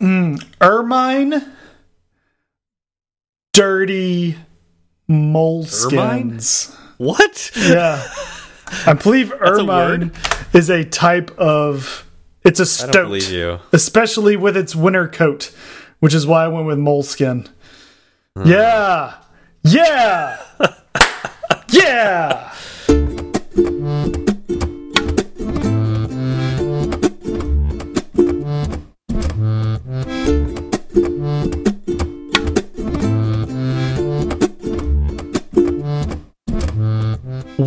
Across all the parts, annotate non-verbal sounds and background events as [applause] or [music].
mm, ermine, dirty moleskins. What? Yeah, I believe ermine is a type of. It's a stoat. I don't believe you. Especially with its winter coat, which is why I went with moleskin. Yeah. Yeah. [laughs] yeah.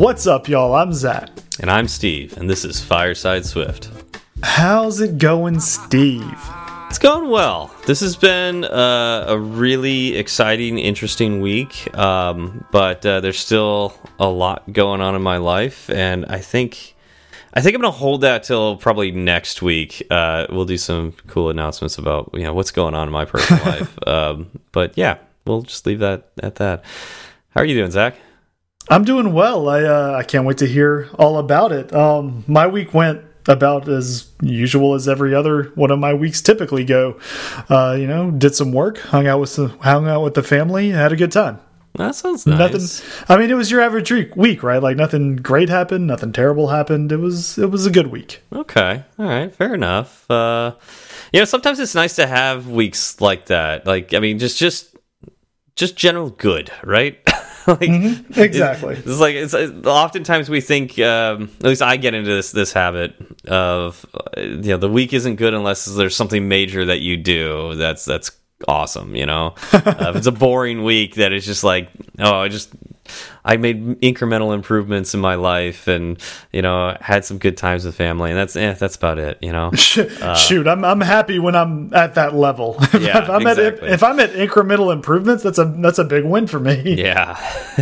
What's up, y'all? I'm Zach. And I'm Steve, and this is Fireside Swift. How's it going, Steve? It's going well. This has been uh, a really exciting, interesting week, um, but uh, there's still a lot going on in my life, and I think I think I'm gonna hold that till probably next week. Uh, we'll do some cool announcements about you know what's going on in my personal [laughs] life. Um, but yeah, we'll just leave that at that. How are you doing, Zach? I'm doing well. I uh, I can't wait to hear all about it. Um, my week went about as usual as every other one of my weeks typically go. Uh, you know, did some work, hung out with the hung out with the family, had a good time. That sounds nice. Nothing. I mean, it was your average week, right? Like nothing great happened, nothing terrible happened. It was it was a good week. Okay, all right, fair enough. Uh, you know, sometimes it's nice to have weeks like that. Like, I mean, just just just general good, right? [laughs] [laughs] like mm -hmm. exactly it's, it's, like it's oftentimes we think um, at least i get into this this habit of you know the week isn't good unless there's something major that you do that's that's awesome you know uh, if it's a boring week that is just like oh i just I made incremental improvements in my life, and you know, had some good times with family, and that's eh, that's about it. You know, [laughs] uh, shoot, I'm I'm happy when I'm at that level. [laughs] Yeah, if I'm exactly. at if I'm at incremental improvements, that's a that's a big win for me. [laughs] Yeah,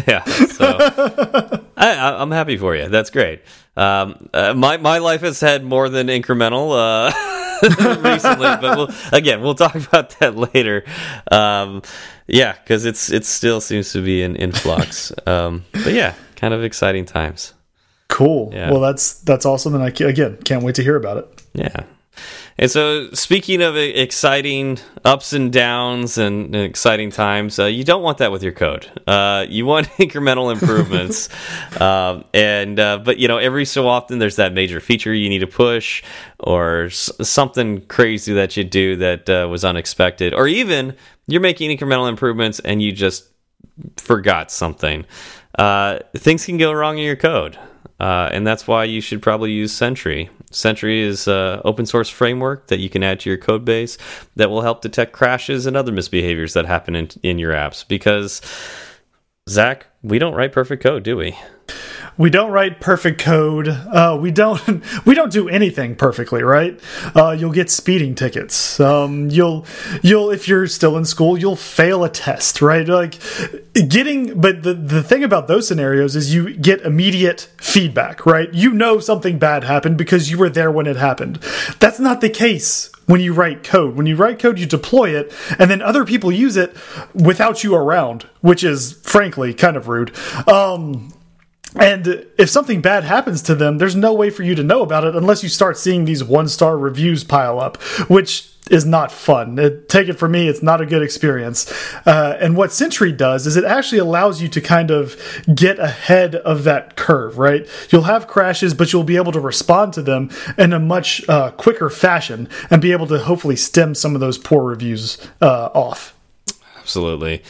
yeah. So I, am happy for you. That's great. Um, uh, my my life has had more than incremental. Uh, [laughs] recently, but we'll, again, we'll talk about that later. Um, yeah, because it's it still seems to be in influx. [laughs] um, but yeah, kind of exciting times. Cool. Yeah. Well, that's that's awesome, and I again can't wait to hear about it. Yeah. And so, speaking of exciting ups and downs and exciting times, uh, you don't want that with your code. Uh, you want [laughs] incremental improvements, [laughs] um, and uh, but you know every so often there's that major feature you need to push, or something crazy that you do that uh, was unexpected, or even you're making incremental improvements and you just forgot something. Uh, things can go wrong in your code. Uh, and that's why you should probably use Sentry. Sentry is an open source framework that you can add to your code base that will help detect crashes and other misbehaviors that happen in, in your apps. Because, Zach, we don't write perfect code, do we? We don't write perfect code. Uh, we don't [laughs] we don't do anything perfectly, right? Uh, you'll get speeding tickets. Um, you'll you'll if you're still in school, you'll fail a test, right? Like getting. But the the thing about those scenarios is you get immediate feedback, right? You know something bad happened because you were there when it happened. That's not the case when you write code. When you write code, you deploy it, and then other people use it without you around, which is frankly kind of rude. Um, and if something bad happens to them, there's no way for you to know about it unless you start seeing these one star reviews pile up, which is not fun. It, take it from me, it's not a good experience. Uh, and what Sentry does is it actually allows you to kind of get ahead of that curve, right? You'll have crashes, but you'll be able to respond to them in a much uh, quicker fashion and be able to hopefully stem some of those poor reviews uh, off. Absolutely.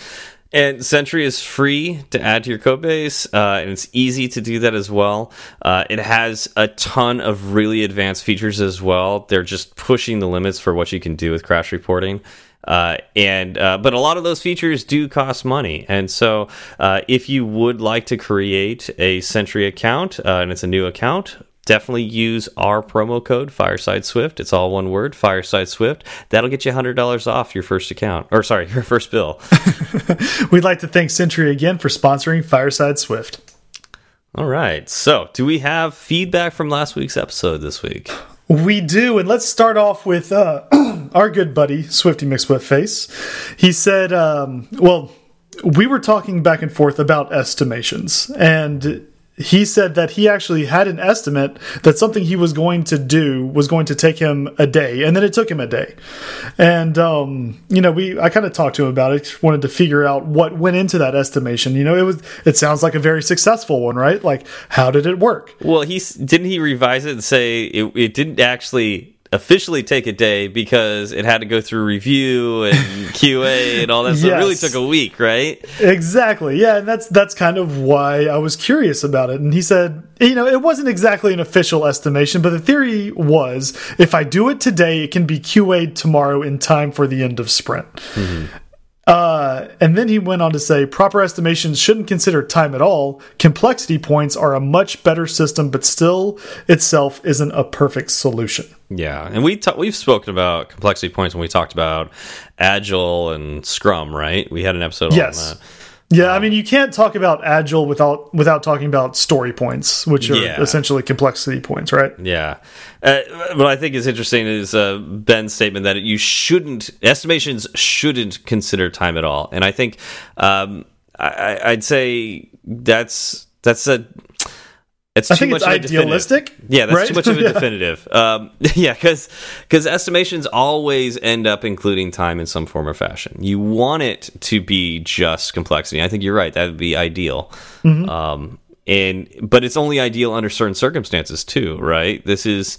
And Sentry is free to add to your code base, uh, and it's easy to do that as well. Uh, it has a ton of really advanced features as well. They're just pushing the limits for what you can do with crash reporting. Uh, and uh, but a lot of those features do cost money, and so uh, if you would like to create a Sentry account uh, and it's a new account, definitely use our promo code Fireside Swift. It's all one word, Fireside Swift. That'll get you hundred dollars off your first account, or sorry, your first bill. [laughs] We'd like to thank Sentry again for sponsoring Fireside Swift. All right. So, do we have feedback from last week's episode this week? We do, and let's start off with uh, [clears throat] our good buddy Swifty McSwiftface. He said, um, "Well, we were talking back and forth about estimations, and he said that he actually had an estimate that something he was going to do was going to take him a day, and then it took him a day. And um, you know, we I kind of talked to him about it, wanted to figure out what went into that estimation. You know, it was it sounds like a very successful one, right? Like, how did it work? Well, he didn't he revise it and say it, it didn't actually officially take a day because it had to go through review and [laughs] QA and all that. So yes. it really took a week, right? Exactly. Yeah, and that's that's kind of why I was curious about it. And he said, you know, it wasn't exactly an official estimation, but the theory was if I do it today, it can be QA'd tomorrow in time for the end of sprint. Mm -hmm. Uh, and then he went on to say proper estimations shouldn't consider time at all. Complexity points are a much better system, but still itself isn't a perfect solution. Yeah, and we we've spoken about complexity points when we talked about Agile and Scrum, right? We had an episode yes. on that. Yeah, I mean, you can't talk about agile without without talking about story points, which are yeah. essentially complexity points, right? Yeah. Uh, what I think is interesting is uh, Ben's statement that you shouldn't estimations shouldn't consider time at all, and I think um, I, I'd say that's that's a it's I think it's idealistic. Yeah, that's right? too much of a yeah. [laughs] definitive. Um, [laughs] yeah, because because estimations always end up including time in some form or fashion. You want it to be just complexity. I think you're right. That would be ideal. Mm -hmm. um, and but it's only ideal under certain circumstances too, right? This is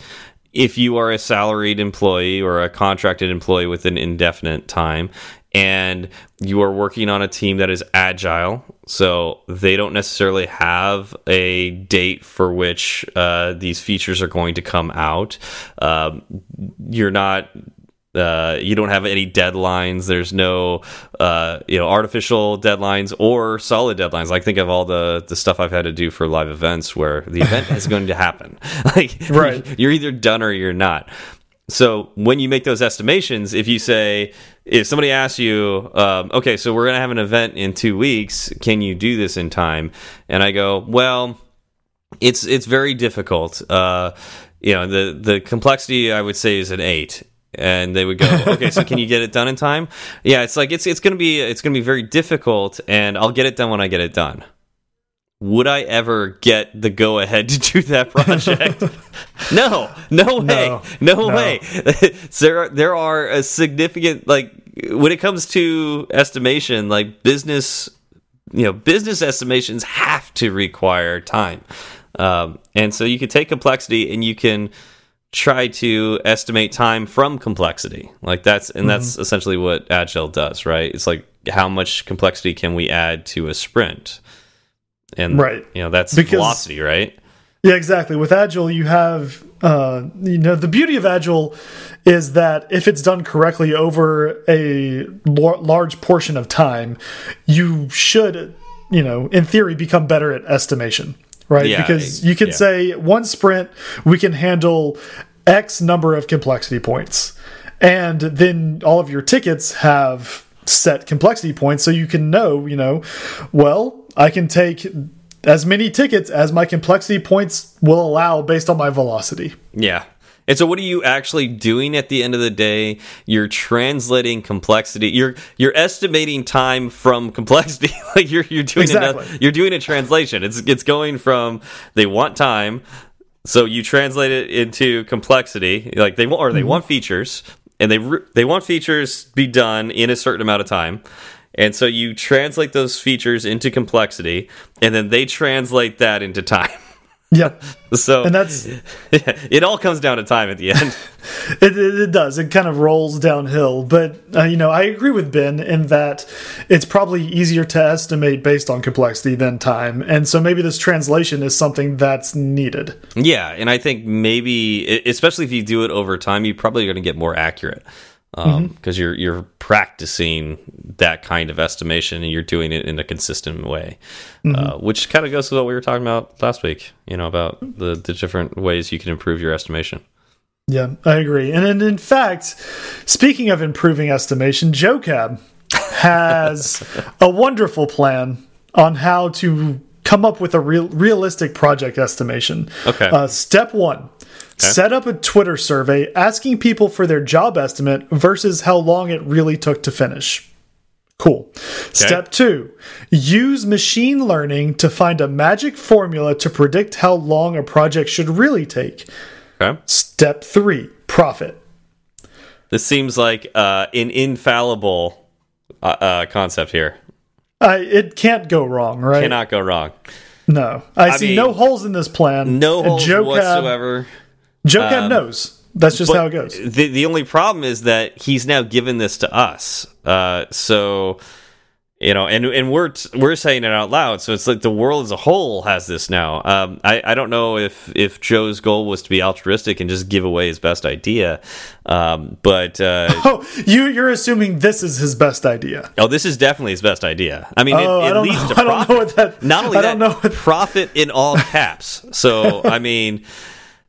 if you are a salaried employee or a contracted employee with an indefinite time and you are working on a team that is agile so they don't necessarily have a date for which uh, these features are going to come out um, you're not uh, you don't have any deadlines. There's no, uh, you know, artificial deadlines or solid deadlines. Like think of all the the stuff I've had to do for live events where the event is going to happen. [laughs] Like, right, you're either done or you're not. So when you make those estimations, if you say, if somebody asks you, um, okay, so we're going to have an event in two weeks, can you do this in time? And I go, well, it's it's very difficult. Uh, you know, the the complexity I would say is an eight. And they would go, [laughs] okay, so can you get it done in time? Yeah, it's like it's it's gonna be it's gonna be very difficult, and I'll get it done when I get it done would I ever get the go ahead to do that [laughs] project? no, no way, no, no, no. way. [laughs] there, are, there are a significant like when it comes to estimation, like business, you know, business estimations have to require time, um, and so you can take complexity and you can try to estimate time from complexity. Like that's and mm -hmm. that's essentially what agile does, right? It's like how much complexity can we add to a sprint? and right you know that's because, velocity right yeah exactly with agile you have uh, you know the beauty of agile is that if it's done correctly over a large portion of time you should you know in theory become better at estimation right yeah, because you can yeah. say one sprint we can handle x number of complexity points and then all of your tickets have set complexity points so you can know you know well I can take as many tickets as my complexity points will allow based on my velocity. Yeah. And so what are you actually doing at the end of the day? You're translating complexity. You're you're estimating time from complexity. [laughs] like you're you're doing exactly. a, you're doing a translation. It's it's going from they want time, so you translate it into complexity. Like they want or they mm -hmm. want features and they they want features be done in a certain amount of time and so you translate those features into complexity, and then they translate that into time. [laughs] Yeah. so and that's [laughs] it. All comes down to time at the end. [laughs] it, it, it, does. It kind of rolls downhill. But uh, you know, I agree with Ben in that it's probably easier to estimate based on complexity than time, and so maybe this translation is something that's needed. Yeah, and I think maybe, especially if you do it over time, you're probably going to get more accurate because um, mm -hmm. you're you're practicing that kind of estimation and you're doing it in a consistent way, mm -hmm. uh, which kind of goes to what we were talking about last week. You know about the the different ways you can improve your estimation. Yeah, I agree. And, and in fact, speaking of improving estimation, Joe Cab has [laughs] a wonderful plan on how to come up with a real realistic project estimation. Okay. Uh, step one Okay. Set up a Twitter survey asking people for their job estimate versus how long it really took to finish. Cool. Step two use machine learning to find a magic formula to predict how long a project should really take. Okay. Step three profit. This seems like uh, an infallible uh, uh, concept here. I, it can't go wrong, right? Cannot go wrong. No. I, I see mean, no holes in this plan. No holes Joe whatsoever. Joe Cab Um, knows. That's just how it goes. The the only problem is that he's now given this to us. Uh, so you know, and and we're we're saying it out loud. So it's like the world as a whole has this now. Um, I I don't know if if Joe's goal was to be altruistic and just give away his best idea, um, but. Uh, [laughs] Oh, you you're assuming this is his best idea. Oh, this is definitely his best idea. I mean, Oh, it, it I leads know- to [laughs] I don't know profit. what that- Not only I that, don't know what- profit in all [laughs] caps. So, I mean,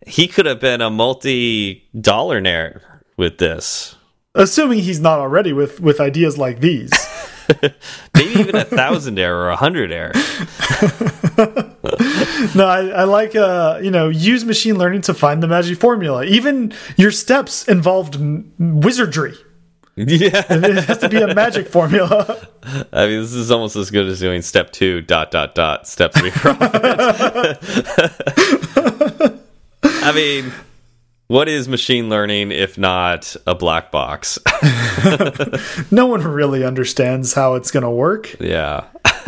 he could have been a multi-dollar-naire with this. Assuming he's not already with with ideas like these. [laughs] Maybe even a thousand-aire or a hundred-aire. [laughs] no, I, I like uh you know use machine learning to find the magic formula. Even your steps involved wizardry. Yeah. It has to be a magic formula. [laughs] I mean, this is almost as good as doing step two, dot, dot, dot, step three. I mean, what is machine learning if not a black box? [laughs] no one really understands how it's going to work. Yeah. [laughs]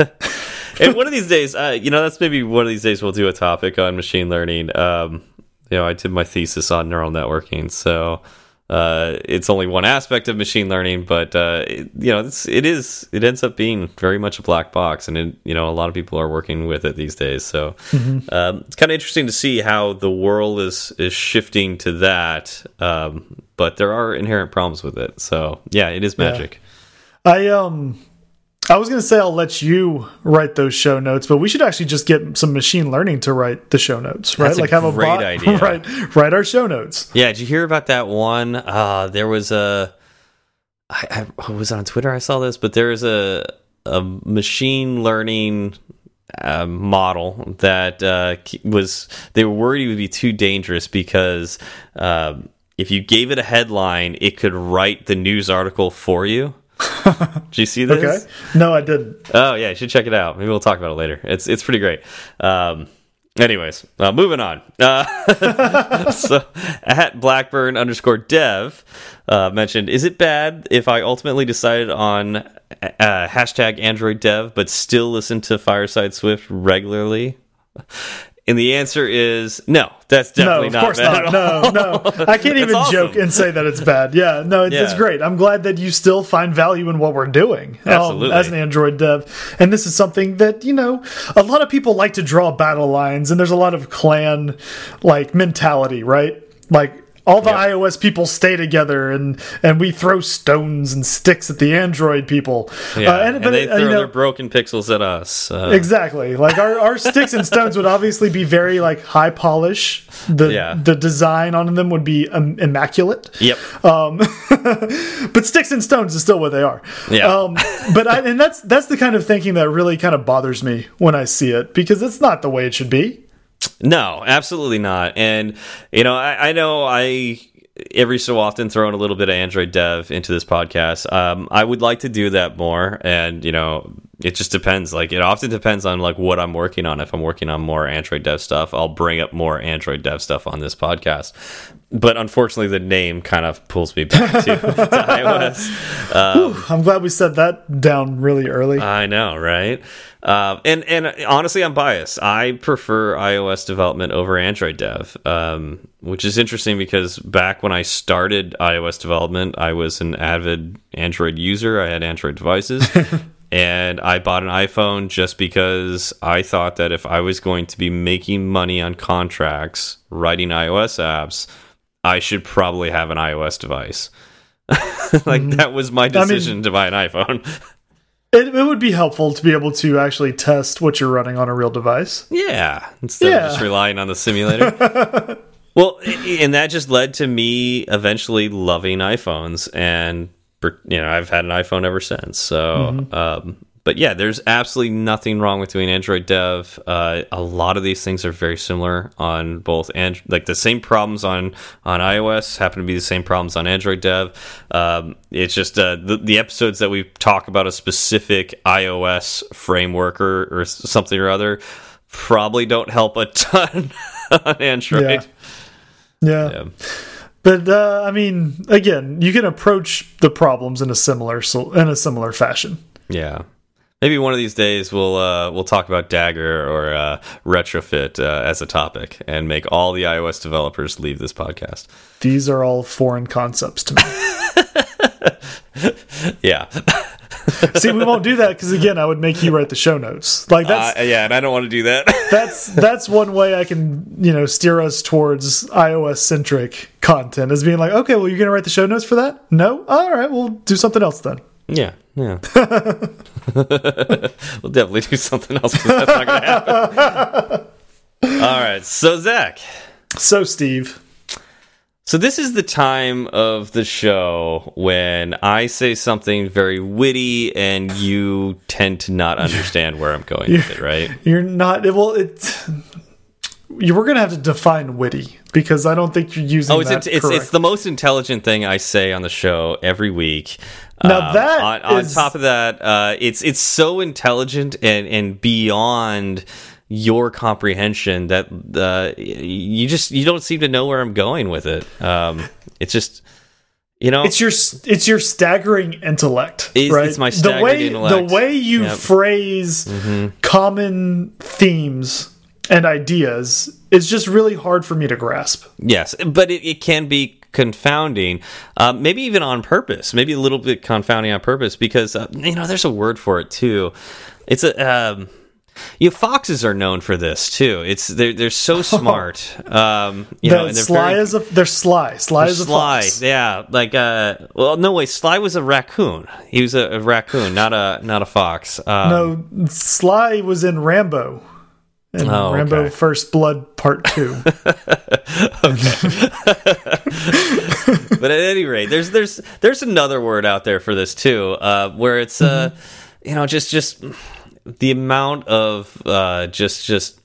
and one of these days, uh, you know, that's maybe one of these days we'll do a topic on machine learning. Um, you know, I did my thesis on neural networking, so uh, it's only one aspect of machine learning, but uh, it, you know, it's, it is it ends up being very much a black box, and it, you know, a lot of people are working with it these days. So um, it's kind of interesting to see how the world is is shifting to that. Um, but there are inherent problems with it. So yeah, it is magic. I um I was going to say I'll let you write those show notes, but we should actually just get some machine learning to write the show notes, right? That's a like have a great bot idea. [laughs] write write our show notes. Yeah, did you hear about that one? Uh, there was a, I, I was on Twitter. I saw this, but there is a a machine learning uh, model that uh, was. They were worried it would be too dangerous because um, if you gave it a headline, it could write the news article for you. [laughs] Did you see this? Okay. No, I didn't. Oh yeah, you should check it out. Maybe we'll talk about it later. It's it's pretty great. Um, anyways, uh, moving on. Uh, [laughs] so at Blackburn underscore Dev uh, mentioned, is it bad if I ultimately decided on uh, hashtag Android Dev but still listen to Fireside Swift regularly? And the answer is no. That's No, definitely of not course bad not. No, no. [laughs] I can't even awesome. joke and say that it's bad. Yeah, no, it's, it's great. I'm glad that you still find value in what we're doing um, as an Android dev. And this is something that, you know, a lot of people like to draw battle lines, and there's a lot of clan like mentality, right? Like, all the Yep. iOS people stay together, and and we throw stones and sticks at the Android people. Yeah, Uh, and, they uh, throw you know, their broken pixels at us. Uh, Exactly. Like our, our sticks and stones would obviously be very like high polish. The Yeah. the design on them would be um, immaculate. Yep. Um, [laughs] but sticks and stones is still what they are. Yeah. Um, but I, and that's that's the kind of thinking that really kind of bothers me when I see it because it's not the way it should be. No, absolutely not. And you know, I, I know I every so often throw in a little bit of Android dev into this podcast. Um, I would like to do that more, and you know, it just depends. Like it often depends on like what I'm working on. If I'm working on more Android dev stuff, I'll bring up more Android dev stuff on this podcast. But unfortunately, the name kind of pulls me back to, to [laughs] iOS. Um, I'm glad we set that down really early. I know, right? Um, and and honestly, I'm biased. I prefer iOS development over Android dev, um, which is interesting because back when I started iOS development, I was an avid Android user. I had Android devices. [laughs] And I bought an iPhone just because I thought that if I was going to be making money on contracts writing iOS apps, I should probably have an iOS device. [laughs] like that was my decision to buy an iPhone. [laughs] it, it would be helpful to be able to actually test what you're running on a real device. Yeah, instead Yeah. of just relying on the simulator. [laughs] well, and that just led to me eventually loving iPhones, and you know I've had an iPhone ever since. So, Mm-hmm. um, but yeah, there's absolutely nothing wrong with doing Android Dev. Uh, a lot of these things are very similar on both and like the same problems on on iOS happen to be the same problems on Android Dev. Um, it's just uh, the, the episodes that we talk about a specific iOS framework or, or something or other probably don't help a [laughs] ton on Android. Yeah. yeah. yeah. But uh, I mean, again, you can approach the problems in a similar in a similar fashion. Yeah. Maybe one of these days we'll uh, we'll talk about Dagger or uh, retrofit uh, as a topic and make all the iOS developers leave this podcast. These are all foreign concepts to me. [laughs] yeah. [laughs] See, we won't do that because again, I would make you write the show notes. Like that's uh, yeah, and I don't want to do that. [laughs] that's that's one way I can you know steer us towards iOS centric content is being like, okay, well, you're gonna write the show notes for that? No, all right, we'll do something else then. Yeah, yeah. [laughs] we'll definitely do something else because that's not going to happen. [laughs] All right. So, Zach. So, Steve. So, this is the time of the show when I say something very witty and you tend to not [laughs] understand where I'm going with it, right? You're not. Well, it's. You were going to have to define witty because I don't think you're using. Oh, it's it's, it's the most intelligent thing I say on the show every week. Now um, that on, is... on, top of that, uh, it's it's so intelligent and and beyond your comprehension that uh, you just you don't seem to know where I'm going with it. Um, it's just you know it's your it's your staggering intellect it's, right it's my the way intellect. the way you yep. phrase mm -hmm. common themes and ideas is just really hard for me to grasp yes but it, it can be confounding, uh, maybe even on purpose, maybe a little bit confounding on purpose, because uh, you know there's a word for it too. It's a um, you know, foxes are known for this too. It's they're they're so [laughs] smart. Um, you know, and they're sly very, as a they're sly. Sly as a sly. Fox. Yeah, like uh, well, no way. Sly was a raccoon. He was a, a raccoon, not a not a fox. Um, no, Sly was in Rambo and oh, Rambo okay. First Blood Part Two. [laughs] [laughs] but at any rate, there's there's there's another word out there for this too, uh, where it's uh, mm -hmm. you know just just the amount of uh, just just.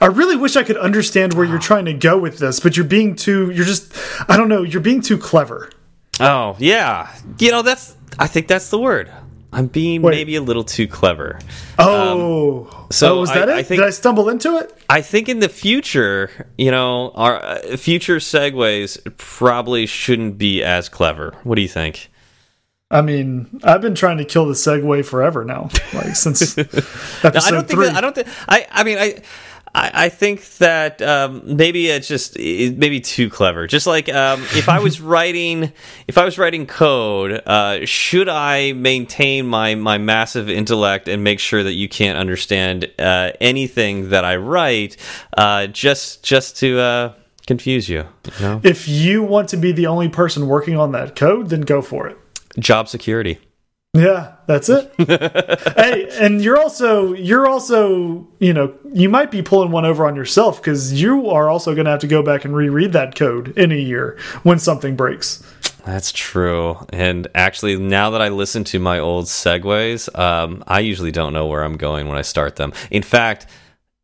I really wish I could understand where you're trying to go with this, but you're being too. You're just. I don't know. You're being too clever. Oh yeah, you know that's. I think that's the word. I'm being Wait. maybe a little too clever. Oh, um, so oh, was that I, it? I think, Did I stumble into it? I think in the future, you know, our uh, future segues probably shouldn't be as clever. What do you think? I mean, I've been trying to kill the segue forever now, like since episode [laughs] no, I don't three. Think that, I don't think. I. I mean, I. I, I think that um, maybe it's just it, maybe too clever. Just like um, if I was [laughs] writing, if I was writing code, uh, should I maintain my my massive intellect and make sure that you can't understand uh, anything that I write, uh, just just to uh, confuse you, you know? If you want to be the only person working on that code, then go for it. Job security. Yeah, that's it. [laughs] hey, and you're also you're also you know you might be pulling one over on yourself because you are also going to have to go back and reread that code in a year when something breaks. That's true. And actually, now that I listen to my old segues, um, I usually don't know where I'm going when I start them. In fact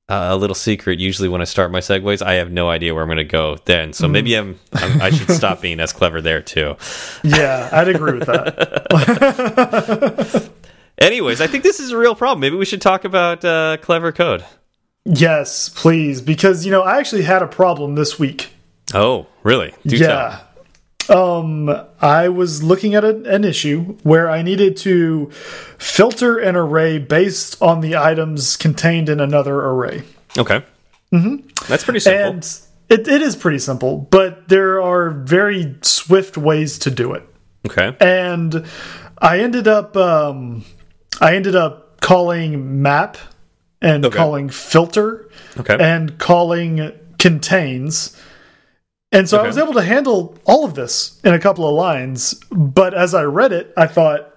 uh, a little secret. Usually, when I start my segues, I have no idea where I'm going to go then. So maybe mm. I'm, I'm, i should stop being as clever there too. Yeah, I'd agree with that. [laughs] Anyways, I think this is a real problem. Maybe we should talk about uh, clever code. Yes, please, because you know I actually had a problem this week. Oh, really? Do yeah. Tell. Um, I was looking at a, an issue where I needed to filter an array based on the items contained in another array. Okay. Mm -hmm. That's pretty simple. And it, it is pretty simple, but there are very swift ways to do it. Okay. And I ended up um, I ended up calling map and okay. calling filter okay. and calling contains and so okay. I was able to handle all of this in a couple of lines. But as I read it, I thought,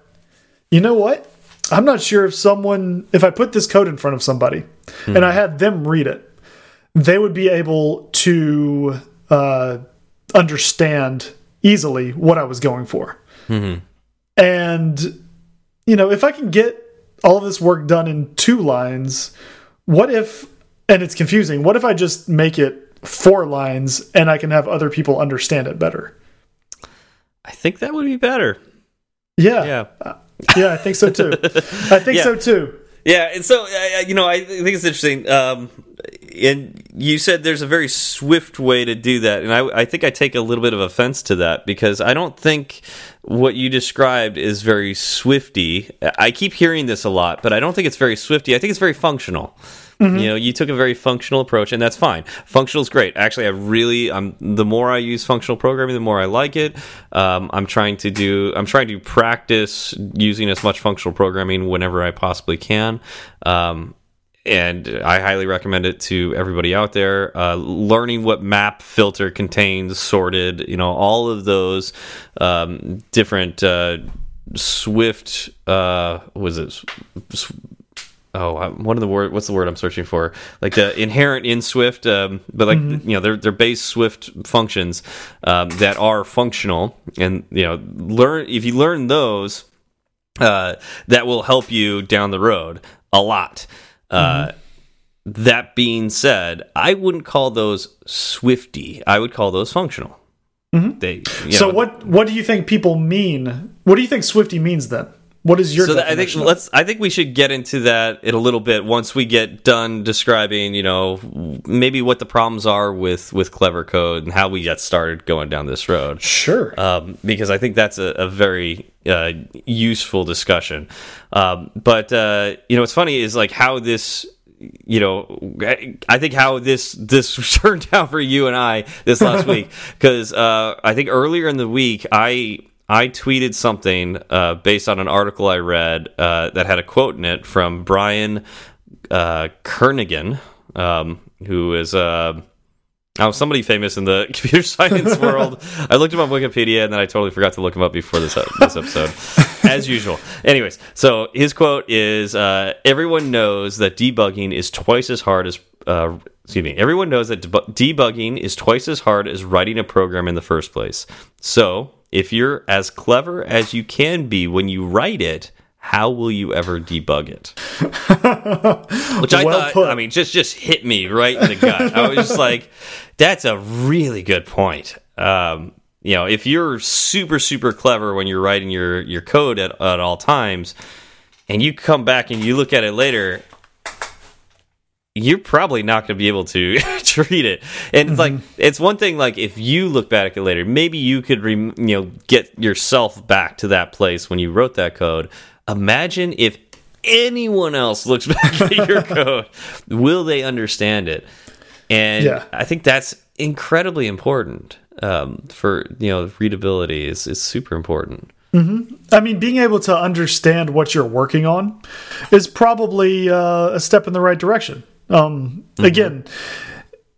you know what? I'm not sure if someone, if I put this code in front of somebody hmm. and I had them read it, they would be able to uh, understand easily what I was going for. -hmm. And, you know, if I can get all of this work done in two lines. What if, and it's confusing, what if I just make it four lines and I can have other people understand it better? I think that would be better. Yeah. Yeah. Uh, yeah, I think so too. [laughs] I think Yeah. so too. Yeah, and so uh, you know, I think it's interesting. Um, and you said there's a very swift way to do that, and I, I think I take a little bit of offense to that because I don't think what you described is very swifty. I keep hearing this a lot, but I don't think it's very swifty. I think it's very functional. You know, you took a very functional approach, and that's fine. Functional is great. Actually, I really, I'm the more I use functional programming, the more I like it. Um, I'm trying to do, I'm trying to practice using as much functional programming whenever I possibly can. Um, and I highly recommend it to everybody out there. Uh, learning what map filter contains, sorted, you know, all of those um, different uh, Swift. Uh, was it? Oh, one of the word. What's the word I'm searching for? Like the inherent in Swift, um, but like you know, they're they're base Swift functions um, that are functional, and you know, learn if you learn those, uh, that will help you down the road a lot. Uh, that being said, I wouldn't call those Swifty. I would call those functional. They, you So know, what what do you think people mean? What do you think Swifty means then? What is your so I think let's. I think we should get into that in a little bit once we get done describing, you know, maybe what the problems are with with clever code and how we got started going down this road. Sure. um, because I think that's a, a very uh, useful discussion. Um, but uh, you know, what's funny is like how this. You know, I- I think how this this [laughs] turned out for you and I this last [laughs] week because uh, I think earlier in the week I I tweeted something uh, based on an article I read uh, that had a quote in it from Brian uh, Kernighan, um, who is uh, Oh, somebody famous in the [laughs] computer science [laughs] world. I looked him up on Wikipedia, and then I totally forgot to look him up before this this episode, [laughs] as usual. Anyways, so his quote is: uh, "Everyone knows that debugging is twice as hard as." Uh, excuse me. Everyone knows that debugging is twice as hard as writing a program in the first place. So, if you're as clever as you can be when you write it, how will you ever debug it? [laughs] Which I Well thought, put. I mean, just just hit me right in the gut. I was just like, that's a really good point. Um, you know, if you're super super clever when you're writing your your code at, at all times, and you come back and you look at it later, you're probably not going to be able to [laughs] treat it. And it's like it's one thing like if you look back at it later, maybe you could rem you know get yourself back to that place when you wrote that code. Imagine if anyone else looks [laughs] back at your code, will they understand it? And Yeah. I think that's incredibly important um, for you know readability is is super important. I mean, being able to understand what you're working on is probably uh, a step in the right direction. Um, Again,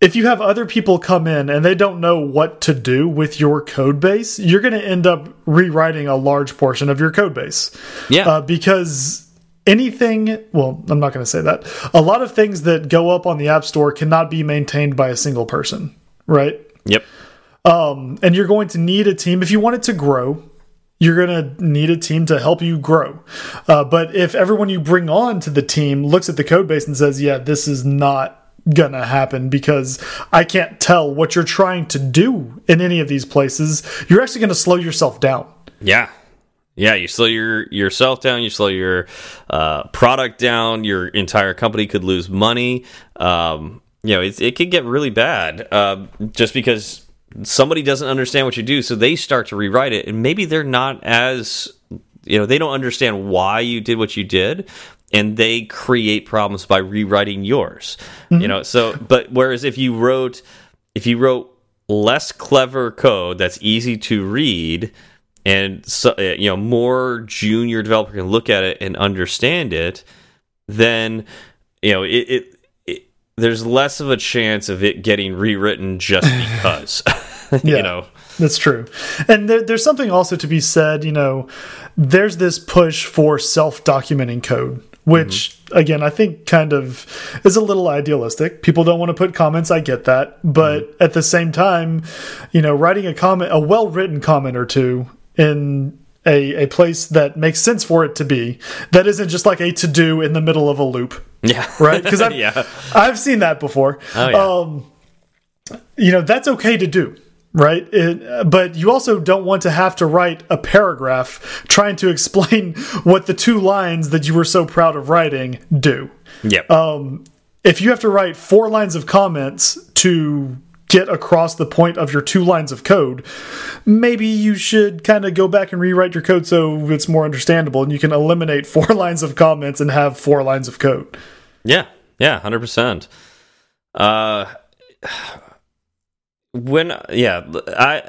if you have other people come in and they don't know what to do with your code base, you're going to end up rewriting a large portion of your code base. Yeah. Uh, because anything, well, I'm not going to say that. A lot of things that go up on the App Store cannot be maintained by a single person, right? yep. Um, and you're going to need a team if you want it to grow you're going to need a team to help you grow uh, but if everyone you bring on to the team looks at the code base and says yeah this is not gonna happen because i can't tell what you're trying to do in any of these places you're actually going to slow yourself down Yeah. Yeah, you slow your yourself down, you slow your uh, product down, your entire company could lose money. Um, you know, it, it could get really bad uh, just because somebody doesn't understand what you do, so they start to rewrite it, and maybe they're not as you know they don't understand why you did what you did and they create problems by rewriting yours. You know so but whereas if you wrote if you wrote less clever code that's easy to read and so, uh, you know more junior developer can look at it and understand it then you know it, it there's less of a chance of it getting rewritten just [laughs] because [laughs] Yeah. you know That's true. And there, there's something also to be said, you know, there's this push for self documenting code, which, mm-hmm. again, I think kind of is a little idealistic. People don't want to put comments. I get that. But mm-hmm. at the same time, you know, writing a comment, a well written comment or two in a, a place that makes sense for it to be that isn't just like a to do in the middle of a loop. Yeah. Right? Because [laughs] I've, yeah. I've seen that before. Oh, yeah. Um, you know, that's okay to do. Right. It, but you also don't want to have to write a paragraph trying to explain [laughs] what the two lines that you were so proud of writing do. Yep. Um, if you have to write four lines of comments to get across the point of your two lines of code, maybe you should kind of go back and rewrite your code so it's more understandable and you can eliminate [laughs] four lines of comments and have four lines of code. Yeah, yeah, hundred percent. Uh, [sighs] when yeah, I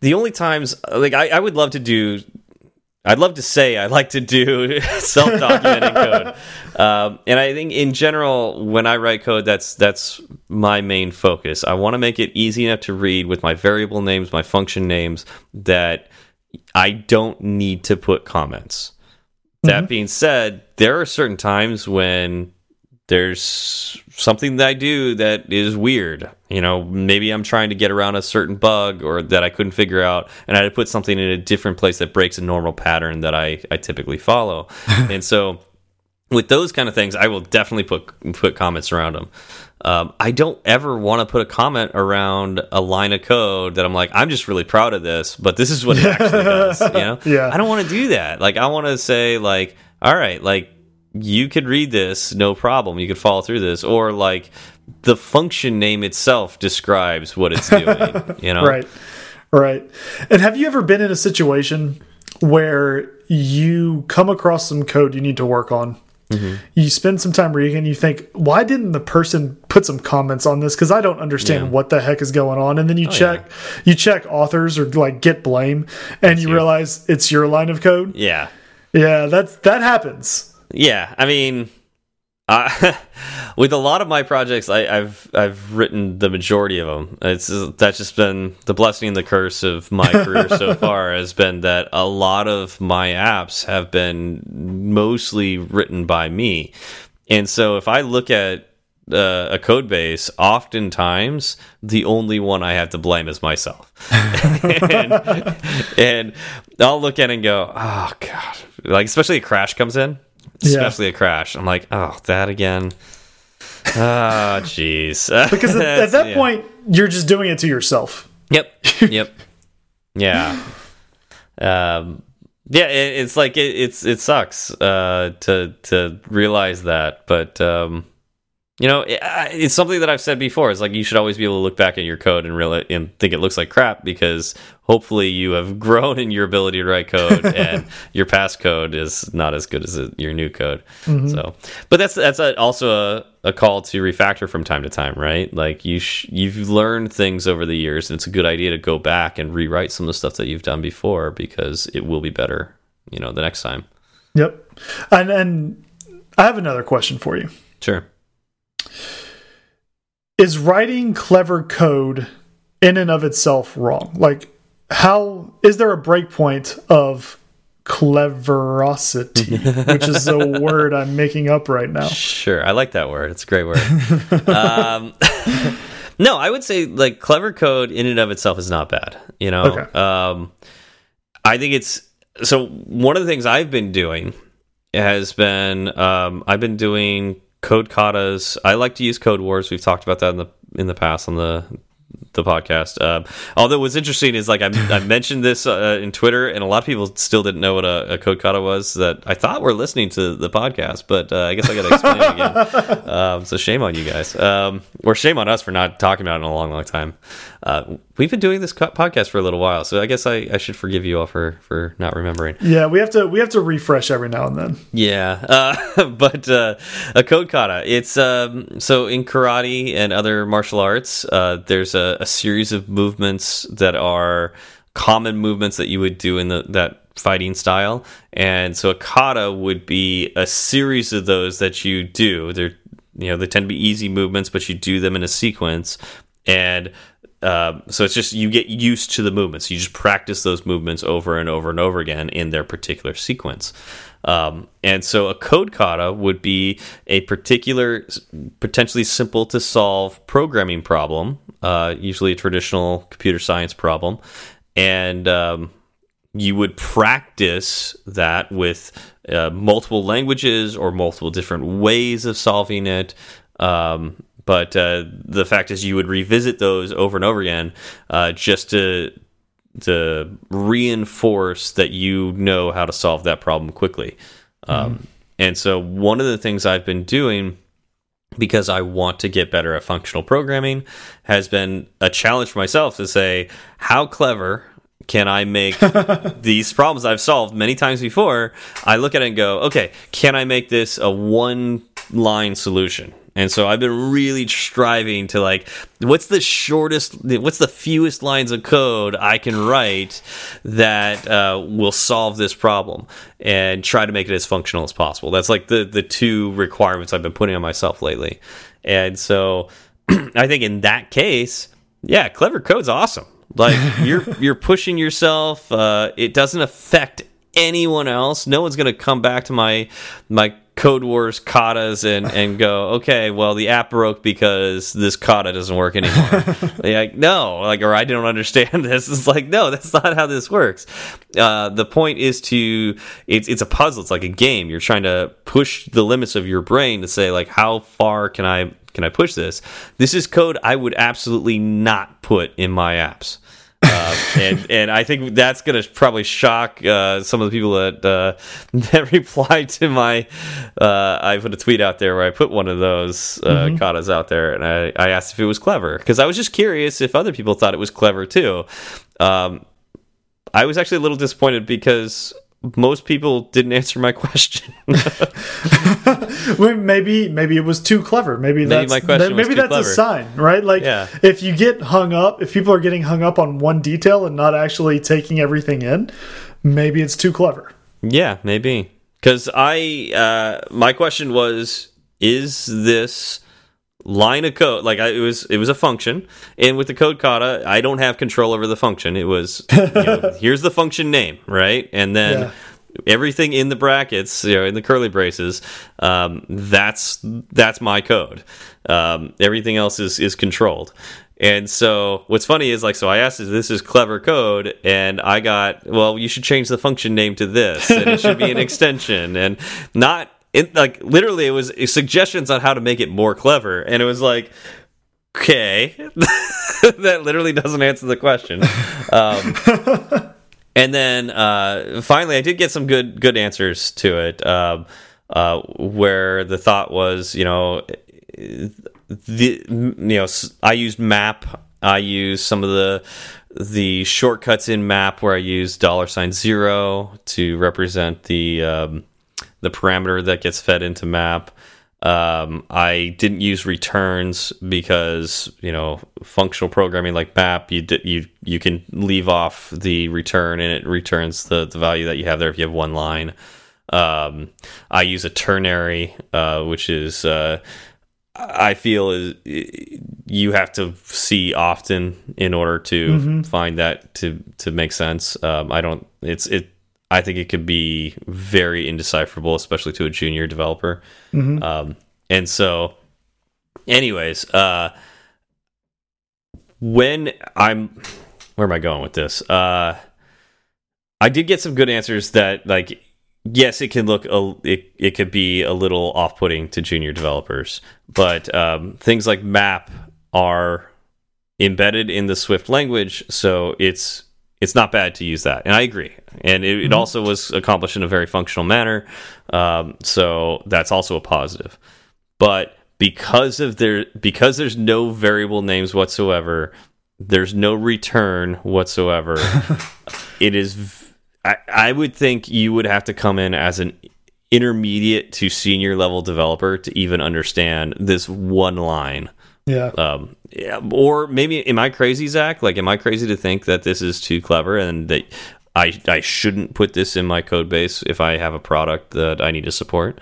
the only times like I, I would love to do. I'd love to say I like to do [laughs] self-documenting [laughs] code, um, and I think in general, when I write code, that's that's my main focus. I want to make it easy enough to read with my variable names, my function names, that I don't need to put comments. That being said, there are certain times when there's something that I do that is weird. You know, maybe I'm trying to get around a certain bug or that I couldn't figure out, and I had to put something in a different place that breaks a normal pattern that I, I typically follow. [laughs] and so, with those kind of things, I will definitely put put comments around them. Um, I don't ever want to put a comment around a line of code that I'm like, I'm just really proud of this, but this is what it actually does. You [laughs] know, Yeah. I don't want to do that. Like, I want to say, like, all right, like you could read this, no problem. You could follow through this, or like the function name itself describes what it's doing. You [laughs] know, Right. Right. And have you ever been in a situation where you come across some code you need to work on? Mm-hmm. You spend some time reading and you think, why didn't the person put some comments on this? Because I don't understand Yeah. what the heck is going on. And then you Oh, check, you check authors or like git blame, and you you. realize it's your line of code. Yeah, Yeah, that's that happens. Yeah. I mean, uh, [laughs] with a lot of my projects, I, I've I've written the majority of them. It's that's just been the blessing and the curse of my career so [laughs] far has been that a lot of my apps have been mostly written by me, and so if I look at uh, a code base, oftentimes the only one I have to blame is myself. [laughs] and, and I'll look at it and go, oh god, like especially a crash comes in, Yeah. especially a crash. I'm like, oh, that again. Ah, [laughs] jeez. Because at, at [laughs] that yeah. point, you're just doing it to yourself. Yep. [laughs] Yep. yeah. Um. Yeah. It, it's like it, it's it sucks uh, to to realize that, but um, you know, it's something that I've said before. It's like you should always be able to look back at your code and really and think it looks like crap because hopefully you have [laughs] grown in your ability to write code [laughs] and your past code is not as good as your new code. Mm-hmm. So, but that's that's a, also a, a call to refactor from time to time, right? Like you sh you've learned things over the years, and it's a good idea to go back and rewrite some of the stuff that you've done before because it will be better, you know, the next time. Yep. And and I have another question for you. Sure. Is writing clever code in and of itself wrong? Like, how is there a breakpoint of cleverosity, which is a [laughs] word I'm making up right now? Sure, I like that word. It's a great word. um, [laughs] no, I would say like clever code in and of itself is not bad. You know, Okay. um, I think it's so. One of the things I've been doing has been um, I've been doing code katas. I like to use Code Wars. We've talked about that in the in the past on the the podcast. Um, although what's interesting is like I, I [laughs] mentioned this uh, in Twitter, and a lot of people still didn't know what a, a code kata was. That I thought were listening to the podcast, but uh, I guess I got to explain it again. [laughs] Um, so shame on you guys, um, or shame on us for not talking about it in a long, long time. Uh, we've been doing this podcast for a little while, so I guess I, I should forgive you all for for not remembering. Yeah, we have to we have to refresh every now and then. Yeah, uh, [laughs] but uh, a code kata. It's um, so in karate and other martial arts, uh, there's a, a series of movements that are common movements that you would do in the, that fighting style, and so a kata would be a series of those that you do. They're you know they tend to be easy movements, but you do them in a sequence, and um, so it's just you get used to the movements. You just practice those movements over and over and over again in their particular sequence. Um, and so a code kata would be a particular, potentially simple to solve programming problem, uh, usually a traditional computer science problem. And um, you would practice that with uh, multiple languages or multiple different ways of solving it. Um, but uh, the fact is, you would revisit those over and over again uh, just to to reinforce that you know how to solve that problem quickly. Um, mm -hmm. And so, one of the things I've been doing because I want to get better at functional programming has been a challenge for myself to say, how clever can I make [laughs] these problems I've solved many times before? I look at it and go, okay, can I make this a one line solution? And so I've been really striving to like, what's the shortest, what's the fewest lines of code I can write that uh, will solve this problem and try to make it as functional as possible. That's like the the two requirements I've been putting on myself lately. And so [clears throat] I think in that case, yeah, clever code's awesome. Like [laughs] you're you're pushing yourself. Uh, it doesn't affect anyone else. No one's going to come back to my my Codewars katas and and go, okay, well the app broke because this kata doesn't work anymore. [laughs] like no, like or I don't understand [laughs] this. It's like no, that's not how this works. Uh, the point is to it's it's a puzzle. It's like a game. You're trying to push the limits of your brain to say like how far can I can I push this? This is code I would absolutely not put in my apps. Uh, and and I think that's going to probably shock uh, some of the people that uh, [laughs] that replied to my. Uh, I put a tweet out there where I put one of those mm -hmm. katas out there, and I, I asked if it was clever because I was just curious if other people thought it was clever too. Um, I was actually a little disappointed because most people didn't answer my question. [laughs] maybe maybe it was too clever. Maybe, maybe that's maybe that's clever. a sign, right? Like yeah. if you get hung up, if people are getting hung up on one detail and not actually taking everything in, maybe it's too clever. Yeah, maybe. Cuz I uh my question was is this line of code like I, it was it was a function and with the code kata i don't have control over the function. It was you know, [laughs] here's the function name right? And then yeah. everything in the brackets you know in the curly braces um, that's that's my code. Um, everything else is is controlled. And so what's funny is like so I asked if this is clever code? And I got well you should change the function name to this and it should be an [laughs] extension. And not it like literally it was suggestions on how to make it more clever and it was like okay. [laughs] That literally doesn't answer the question. Um, [laughs] and then uh, finally i did get some good good answers to it um, uh, where the thought was you know the you know i used map. I used some of the the shortcuts in map where i used dollar sign zero to represent the um, the parameter that gets fed into map. Um, I didn't use returns because you know functional programming like map you you you can leave off the return and it returns the the value that you have there if you have one line. Um, I use a ternary, uh, which is uh, I feel is you have to see often in order to mm -hmm. find that to to make sense. Um, I don't. It's it I think it could be very indecipherable, especially to a junior developer. Mm -hmm. um, and so, anyways, uh, when I'm, where am I going with this? Uh, I did get some good answers that, like, yes, it can look a, it it could be a little off putting to junior developers, but um, things like map are embedded in the Swift language, so it's it's not bad to use that. And I agree. And it, it mm -hmm. also was accomplished in a very functional manner. Um, so that's also a positive. But because of there because there's no variable names whatsoever, there's no return whatsoever. [laughs] it is I, I would think you would have to come in as an intermediate to senior level developer to even understand this one line yeah. Um, yeah. Or maybe am I crazy, Zach? Like, am I crazy to think that this is too clever and that I I shouldn't put this in my code base if I have a product that I need to support?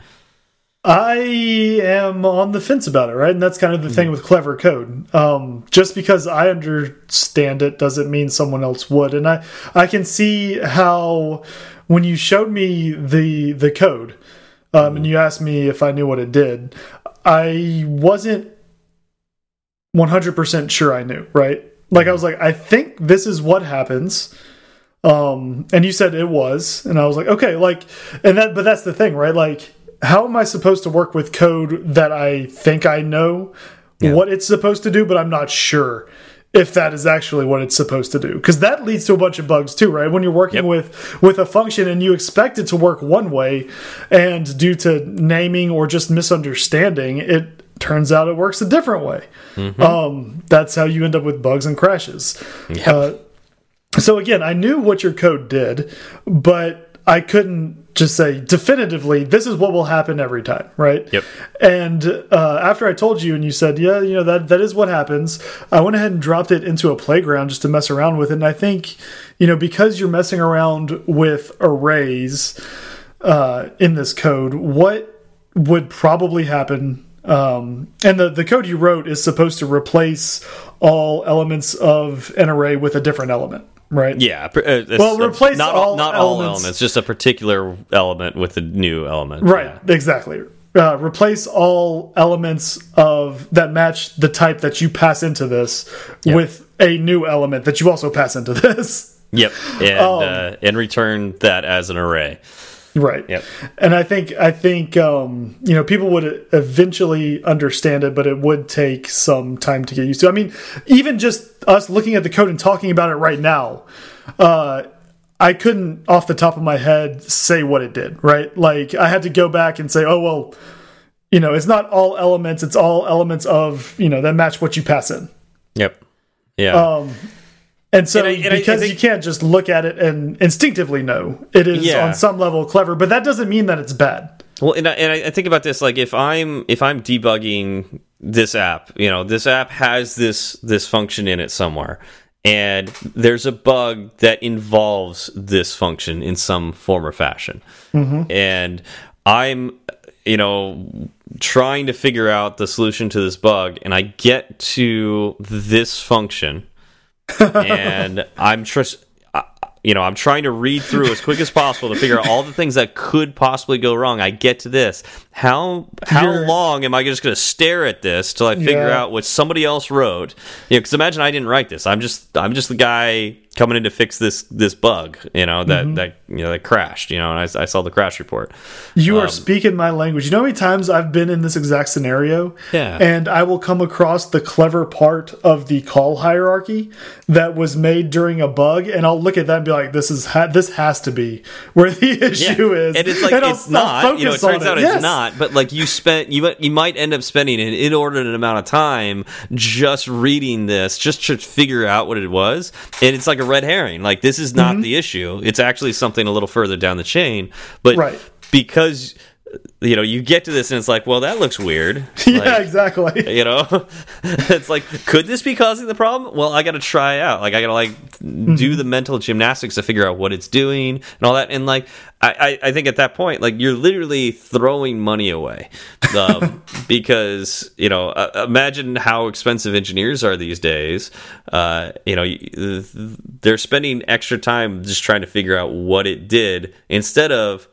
I am on the fence about it, right? And that's kind of the thing with clever code. Um, just because I understand it doesn't mean someone else would. And I, I can see how when you showed me the the code um, and you asked me if I knew what it did, I wasn't 100% sure I knew, right? Like I was like, I think this is what happens. Um, and you said it was, and I was like, okay, like, and that, but that's the thing, right? Like, how am I supposed to work with code that I think I know yeah. what it's supposed to do, but I'm not sure if that is actually what it's supposed to do because that leads to a bunch of bugs too right when you're working yep. with with a function and you expect it to work one way and due to naming or just misunderstanding it turns out it works a different way mm -hmm. um, that's how you end up with bugs and crashes yep. uh, so again i knew what your code did but I couldn't just say definitively this is what will happen every time, right? Yep. And uh, after I told you and you said, yeah, you know that that is what happens, I went ahead and dropped it into a playground just to mess around with it. And I think, you know, because you're messing around with arrays uh, in this code, what would probably happen um, and the, the code you wrote is supposed to replace all elements of an array with a different element right? Yeah. Uh, well, replace not all not elements. all elements, just a particular element with a new element. Right. Yeah. Exactly. Uh, replace all elements of that match the type that you pass into this yep. with a new element that you also pass into [laughs] this. Yep, and um, uh, and return that as an array. Right. Yep. And I think I think um, you know people would eventually understand it, but it would take some time to get used to. I mean, even just us looking at the code and talking about it right now, uh, I couldn't off the top of my head say what it did. Right. Like I had to go back and say, oh well, you know, it's not all elements; it's all elements of you know that match what you pass in. Yep. Yeah. Um, and so, and I, and because think, you can't just look at it and instinctively know, it is yeah. on some level clever, but that doesn't mean that it's bad. Well, and I, and I think about this like if I'm if I'm debugging this app, you know, this app has this this function in it somewhere, and there's a bug that involves this function in some form or fashion, mm -hmm. and I'm you know trying to figure out the solution to this bug, and I get to this function and I'm just you know, I'm trying to read through as quick as possible to figure out all the things that could possibly go wrong. I get to this. How how You're, long am I just going to stare at this till I figure yeah. out what somebody else wrote? You know, because imagine I didn't write this. I'm just I'm just the guy coming in to fix this this bug. You know that mm -hmm. that you know that crashed. You know, and I, I saw the crash report. You um, are speaking my language. You know how many times I've been in this exact scenario? Yeah. And I will come across the clever part of the call hierarchy that was made during a bug, and I'll look at that and be like, "This is ha this has to be where the [laughs] issue yeah. is." And it's like and it's I'll, not. I'll you know, it turns out it. it's yes. not. But like you spent, you you might end up spending an inordinate amount of time just reading this, just to figure out what it was, and it's like a red herring. Like this is not mm -hmm. the issue. It's actually something a little further down the chain. But right. because you know, you get to this and it's like, well, that looks weird. [laughs] yeah, like, exactly. [laughs] You know, [laughs] it's like, could this be causing the problem? Well, I got to try out. Like, I got to like mm -hmm. do the mental gymnastics to figure out what it's doing and all that. And like, I, I think at that point, like, you're literally throwing money away um, because you know, uh, imagine how expensive engineers are these days. Uh, you know, they're spending extra time just trying to figure out what it did instead of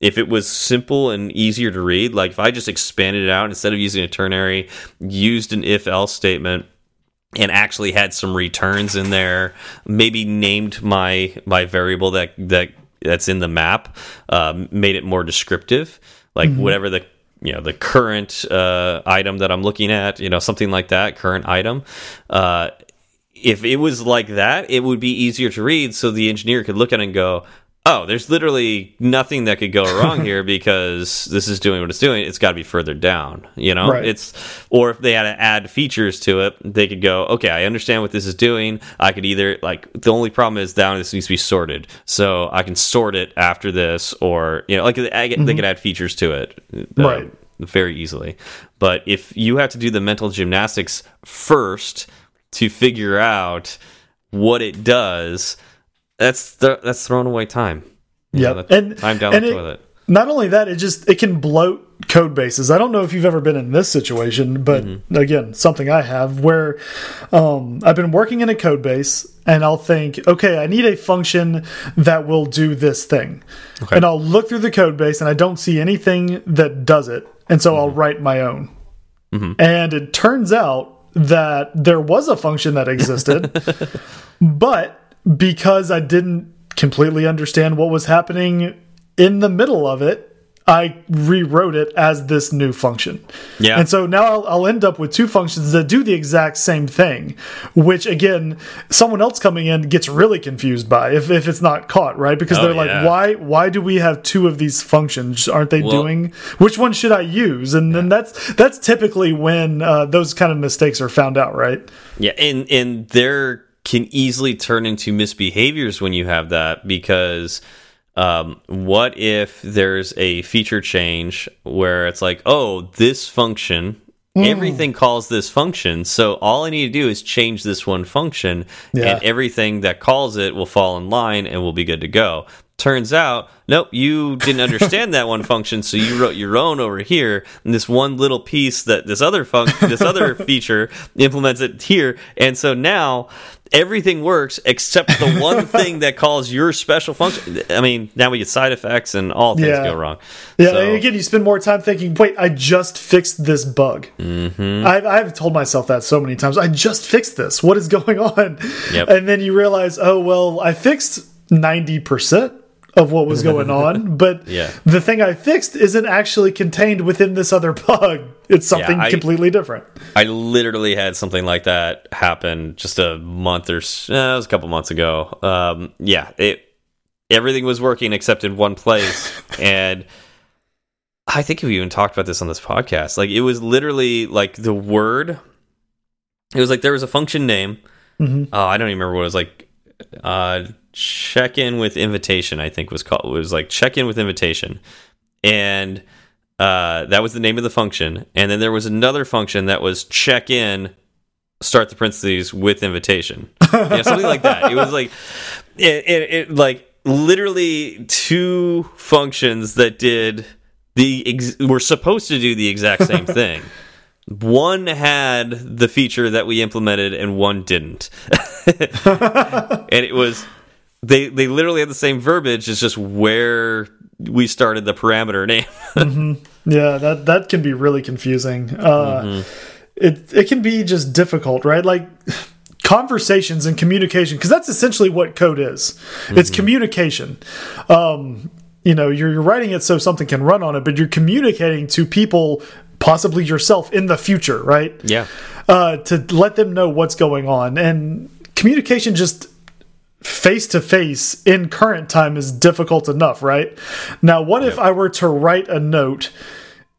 if it was simple and easier to read, like if I just expanded it out instead of using a ternary, used an if else statement and actually had some returns in there, maybe named my my variable that that that's in the map, um, made it more descriptive, like mm -hmm. whatever the you know the current uh, item that I'm looking at, you know something like that, current item. Uh, if it was like that, it would be easier to read, so the engineer could look at it and go, oh, there's literally nothing that could go wrong here [laughs] because this is doing what it's doing. It's got to be further down, you know? Right. It's or if they had to add features to it, they could go, okay, I understand what this is doing. I could either like the only problem is down this needs to be sorted, so I can sort it after this, or you know, like they, mm -hmm. they could add features to it, uh, right? Very easily. But if you have to do the mental gymnastics first to figure out what it does that's th that's throwing away time. Yeah, and time down the toilet. Not only that, it just it can bloat code bases. I don't know if you've ever been in this situation, but mm -hmm. again, something I have where um, I've been working in a code base and I'll think, okay, I need a function that will do this thing. Okay. And I'll look through the code base and I don't see anything that does it. And so mm -hmm. I'll write my own. Mm -hmm. And it turns out that there was a function that existed, [laughs] but because I didn't completely understand what was happening in the middle of it, I rewrote it as this new function. Yeah. And so now I'll, I'll, end up with two functions that do the exact same thing, which again, someone else coming in gets really confused by if, if it's not caught, right? Because oh, they're yeah. like, why why do we have two of these functions? Aren't they well, doing which one should I use? And then that's that's typically when uh, those kind of mistakes are found out, right? Yeah, and and there can easily turn into misbehaviors when you have that because um, what if there's a feature change where it's like, oh, this function, mm. everything calls this function, so all I need to do is change this one function, yeah. and everything that calls it will fall in line and we'll be good to go. Turns out, nope, you didn't understand that one function, so you wrote your own over here, and this one little piece that this other function, this other [laughs] feature implements it here, and so now everything works except the one [laughs] thing that calls your special function. I mean, now we get side effects and all things yeah. go wrong. Yeah, so, and again, you spend more time thinking, "Wait, I just fixed this bug." Mm -hmm. I've, I've told myself that so many times. I just fixed this. What is [laughs] going on? Yep. And then you realize, oh well, I fixed ninety percent of what was going on, [laughs] but yeah. the thing I fixed isn't actually contained within this other bug. It's something yeah, I, completely different. I literally had something like that happen just a month or eh, it was a couple months ago. Um, yeah, it everything was working except in one place, [laughs] and I think we even talked about this on this podcast. Like it was literally like the word. It was like there was a function name. Mm -hmm. Oh, I don't even remember what it was like. Uh, check in with invitation. I think was called. It was like check in with invitation, and uh, that was the name of the function. And then there was another function that was check in, start the parentheses with invitation. yeah, something like that. It was like it, it, it like literally two functions that did the were supposed to do the exact same [laughs] thing. one had the feature that we implemented and one didn't. [laughs] and it was they they literally had the same verbiage. It's just where we started the parameter name. [laughs] mm -hmm. Yeah, that that can be really confusing. Uh, mm -hmm. It it can be just difficult, right? Like conversations and communication, because that's essentially what code is. Mm -hmm. It's communication. Um, you know, you're, you're writing it so something can run on it, but you're communicating to people, possibly yourself in the future, right? Yeah. Uh, to let them know what's going on, and communication just face to face in current time is difficult enough, right? Now, what yep. if I were to write a note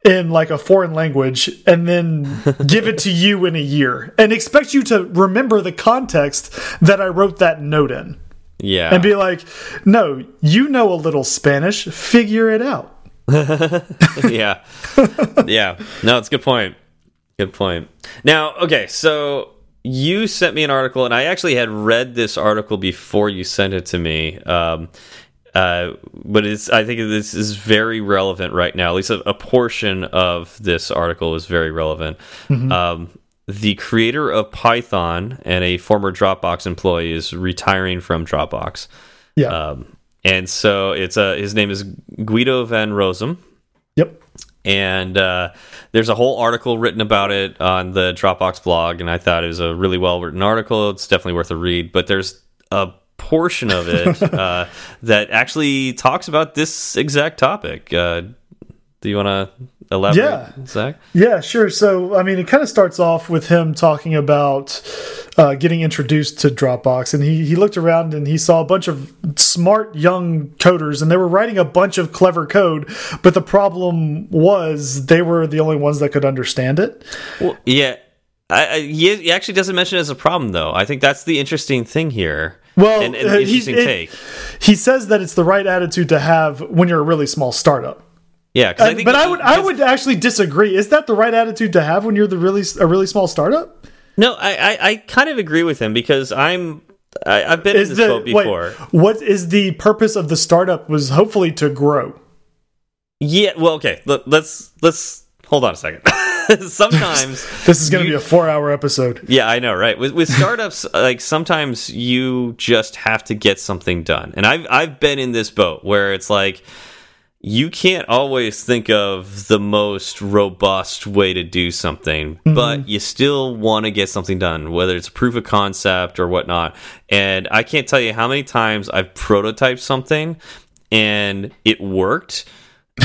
in like a foreign language and then [laughs] give it to you in a year and expect you to remember the context that I wrote that note in? Yeah. And be like, no, you know a little Spanish, figure it out. [laughs] yeah. [laughs] yeah. No, it's a good point. Good point. Now, okay, so you sent me an article, and I actually had read this article before you sent it to me. Um, uh, but it's I think this is very relevant right now. At least a, a portion of this article is very relevant. Mm -hmm. um, the creator of Python and a former Dropbox employee is retiring from Dropbox. Yeah. Um, and so it's a his name is Guido van Rossum. And uh, there's a whole article written about it on the Dropbox blog, and I thought it was a really well written article. It's definitely worth a read. But there's a portion of it [laughs] uh, that actually talks about this exact topic. Uh, do you want to elaborate, yeah. Zach? Yeah, sure. So, I mean, it kind of starts off with him talking about uh, getting introduced to Dropbox, and he he looked around and he saw a bunch of smart young coders, and they were writing a bunch of clever code, but the problem was they were the only ones that could understand it. Well, yeah. I, I, he actually doesn't mention it as a problem, though. I think that's the interesting thing here. Well, an, an interesting he, take. he says that it's the right attitude to have when you're a really small startup. Yeah, I but I would I would actually disagree. Is that the right attitude to have when you're the really a really small startup? No, I I, I kind of agree with him because I'm I, have been is in this the, boat before. Wait, what is the purpose of the startup? Was hopefully to grow. Yeah. Well, okay. Let, let's let's hold on a second. [laughs] sometimes [laughs] this is going to be a four-hour episode. Yeah, I know, right? With with startups, [laughs] like sometimes you just have to get something done, and I've I've been in this boat where it's like you can't always think of the most robust way to do something, mm -hmm. but you still want to get something done, whether it's a proof of concept or whatnot. And I can't tell you how many times I've prototyped something and it worked.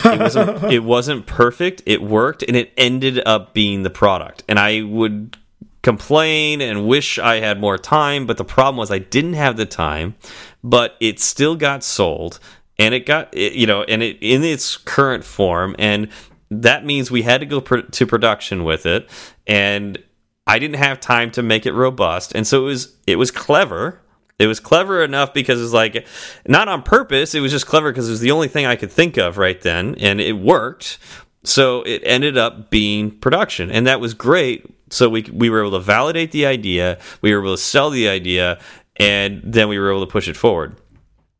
It wasn't, [laughs] it wasn't perfect. It worked, and it ended up being the product. And I would complain and wish I had more time, but the problem was I didn't have the time, but it still got sold and it got you know and it in its current form and that means we had to go to production with it and I didn't have time to make it robust. And so it was it was clever. It was clever enough because it's like not on purpose it was just clever because it was the only thing I could think of right then and it worked. So it ended up being production and that was great. So we we were able to validate the idea we were able to sell the idea and then we were able to push it forward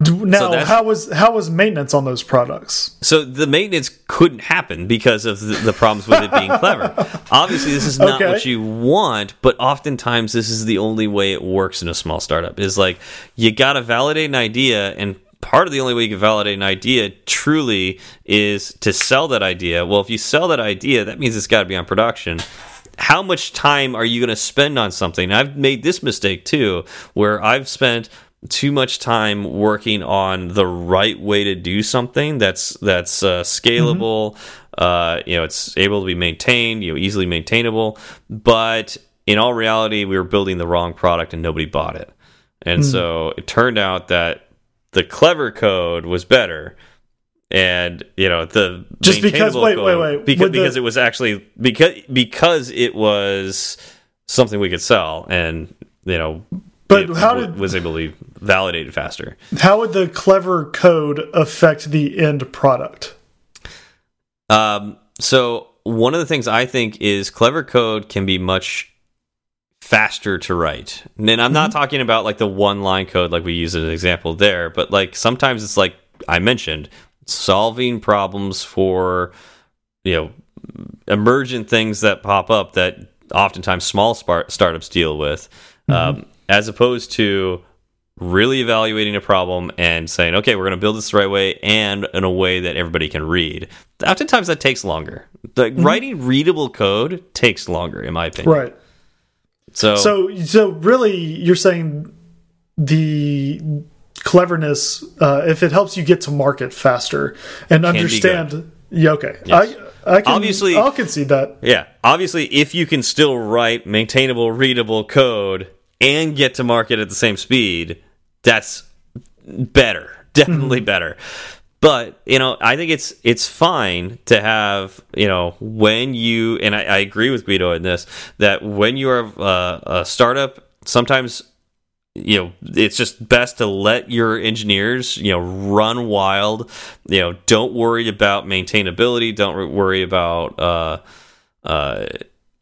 now, so how was how was maintenance on those products? So the maintenance couldn't happen because of the, the problems with it being clever. [laughs] Obviously, this is not okay. what you want, but oftentimes this is the only way it works in a small startup. Is like you got to validate an idea, and part of the only way you can validate an idea truly is to sell that idea. Well, if you sell that idea, that means it's got to be on production how much time are you going to spend on something? I've made this mistake too, where I've spent too much time working on the right way to do something that's that's uh, scalable. Mm -hmm. uh, you know, it's able to be maintained. You know, easily maintainable. But in all reality, we were building the wrong product and nobody bought it. And mm. so it turned out that the clever code was better. And you know the just because wait code, wait wait because, because it was actually because because it was something we could sell and you know but how did was able to be validated faster? How would the clever code affect the end product? Um, so one of the things I think is clever code can be much faster to write. And I'm not mm -hmm. talking about like the one line code like we use as an example there, but like sometimes it's like I mentioned, solving problems for you know emergent things that pop up that oftentimes small startups deal with. Mm -hmm. um, as opposed to really evaluating a problem and saying, okay, we're going to build this the right way and in a way that everybody can read. Oftentimes that takes longer. Like mm -hmm. writing readable code takes longer, in my opinion. Right. So, so, so really, you're saying the cleverness, uh, if it helps you get to market faster and understand. Yeah, okay. Yes. I, I can, obviously, I'll concede that. Yeah, obviously, if you can still write maintainable, readable code and get to market at the same speed, that's better. Definitely mm -hmm. better. But you know, I think it's it's fine to have you know when you and I, I agree with Guido in this that when you are uh, a startup, sometimes you know it's just best to let your engineers you know run wild. You know, don't worry about maintainability. Don't worry about uh, uh,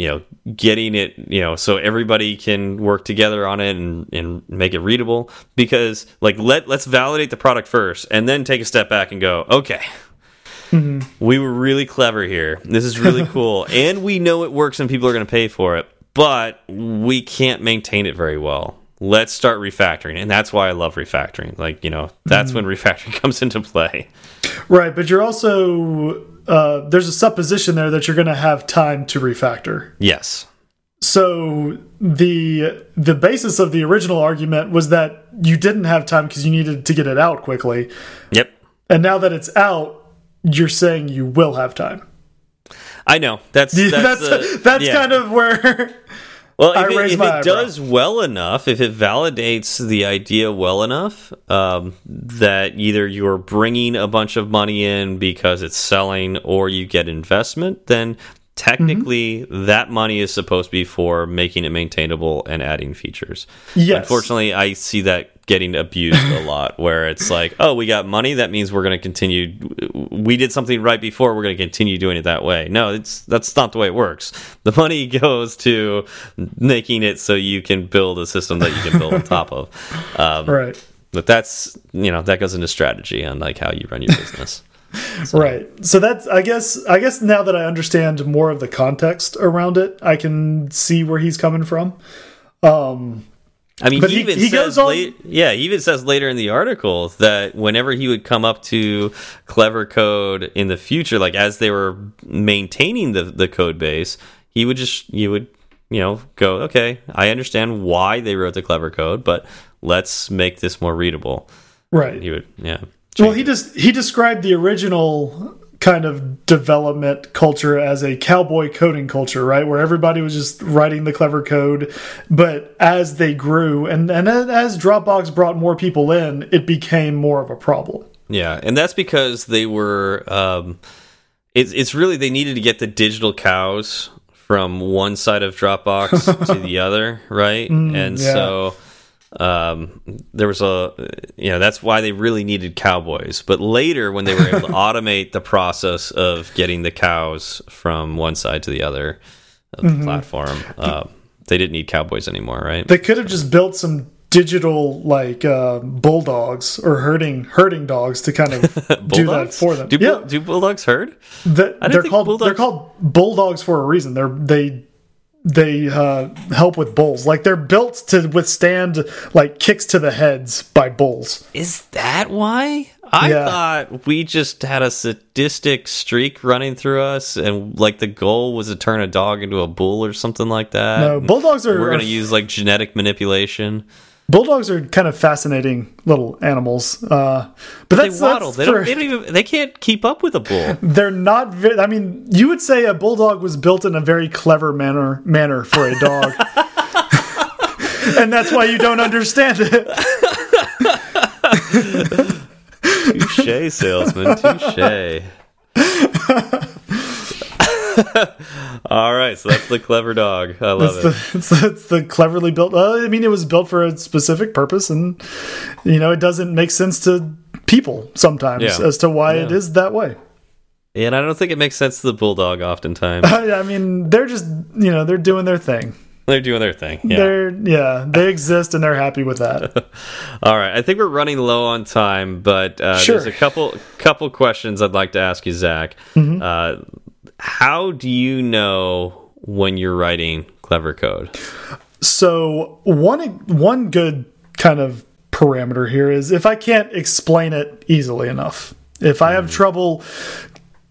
you know getting it you know so everybody can work together on it and, and make it readable because like let let's validate the product first and then take a step back and go okay mm -hmm. we were really clever here. This is really [laughs] cool. And we know it works and people are going to pay for it but we can't maintain it very well. Let's start refactoring. And that's why i love refactoring. Like you know that's mm -hmm. when refactoring [laughs] comes into play. Right but you're also uh, there's a supposition there that you're going to have time to refactor. Yes. So the the basis of the original argument was that you didn't have time because you needed to get it out quickly. Yep. And now that it's out, you're saying you will have time. I know that's [laughs] that's that's, uh, [laughs] that's yeah. kind of where [laughs] Well, if it, if it does well enough, if it validates the idea well enough, um, that either you're bringing a bunch of money in because it's selling or you get investment, then technically mm -hmm. that money is supposed to be for making it maintainable and adding features. Yes. Unfortunately, I see that getting abused a [laughs] lot where it's like, oh, we got money, that means we're going to continue we did something right before, we're going to continue doing it that way. No, it's that's not the way it works. The money [laughs] goes to making it so you can build a system that you can build on top of. [laughs] Um, right. But that's, you know, that goes into strategy and like how you run your business. [laughs] So. Right. So that's I guess I guess now that I understand more of the context around it, I can see where he's coming from. Um I mean, But he, he- even he says goes on- late, yeah, he even says later in the article that whenever he would come up to clever code in the future, like as they were maintaining the the code base, he would just you would you know go, okay, I understand why they wrote the clever code, but let's make this more readable. Right. He would, yeah. Well, he just he described the original kind of development culture as a cowboy coding culture, right? Where everybody was just writing the clever code, but as they grew and and as Dropbox brought more people in, it became more of a problem. Yeah, and that's because they were. Um, it's it's really they needed to get the digital cows from one side of Dropbox [laughs] to the other, right? and yeah. so um, there was a you know that's why they really needed cowboys. But later, when they were able to [laughs] automate the process of getting the cows from one side to the other of the platform, uh, they didn't need cowboys anymore, right? They could have just built some digital like uh, bulldogs or herding herding dogs to kind of [laughs] do that for them. Do, yeah, do bulldogs herd? The- they're called they're called bulldogs for a reason. They're they they uh, help with bulls. Like they're built to withstand like kicks to the heads by bulls. Is that why? I Yeah. thought we just had a sadistic streak running through us, and like the goal was to turn a dog into a bull or something like that. No, bulldogs are We're are- gonna use like genetic manipulation. Bulldogs are kind of fascinating little animals. Uh, but They waddle. that's They for- don't. They don't even. They can't keep up with a bull. [laughs] they're not. I mean, you would say a bulldog was built in a very clever manner manner for a dog. [laughs] And that's why you don't understand it. [laughs] Touche, salesman. Touche. [laughs] All right, so that's the clever dog. I love It's it. the, [laughs] it's, it's the cleverly built. Uh, I mean, it was built for a specific purpose, and you know, it doesn't make sense to people sometimes Yeah. as to why it Yeah. is that way. and I don't think it makes sense to the bulldog. Oftentimes, [laughs] I, mean, they're just you know they're doing their thing. they're doing their thing. Yeah. They're yeah, they exist and they're happy with that. All right, I think we're running low on time, but uh, Sure. there's a couple couple questions I'd like to ask you, Zach. Mm-hmm. Uh, how do you know when you're writing clever code? So one one good kind of parameter here is if I can't explain it easily enough. If I have hmm. trouble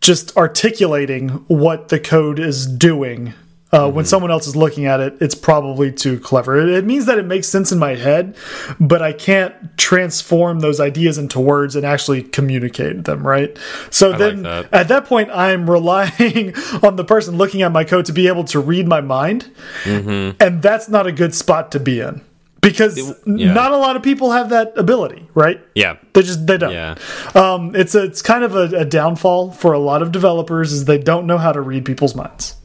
just articulating what the code is doing uh, when someone else is looking at it, it's probably too clever. It, it means that it makes sense in my head, but I can't transform those ideas into words and actually communicate them, right? So then that. at that point, I'm [laughs] relying on the person looking at my code to be able to read my mind and that's not a good spot to be in because yeah. not a lot of people have that ability right Yeah, they just they don't yeah, um it's a, it's kind of a, a downfall for a lot of developers is they don't know how to read people's minds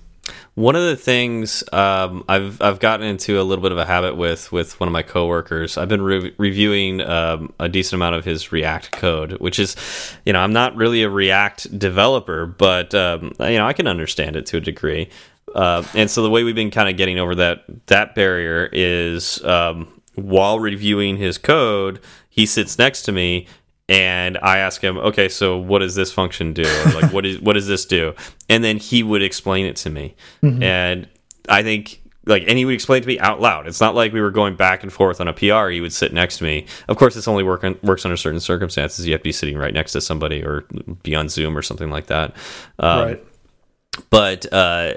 One of the things um, I've I've gotten into a little bit of a habit with with one of my coworkers. I've been re reviewing um, a decent amount of his React code, which is, you know, I'm not really a React developer, but um, you know, I can understand it to a degree. Uh, and so the way we've been kind of getting over that that barrier is um, while reviewing his code, he sits next to me and I ask him, okay, so what does this function do? Or like, what is [laughs] what does this do? And then he would explain it to me, and I think like, and he would explain it to me out loud. It's not like we were going back and forth on a PR. He would sit next to me. Of course, this only work on, works under certain circumstances. You have to be sitting right next to somebody or be on Zoom or something like that. Um, right but uh,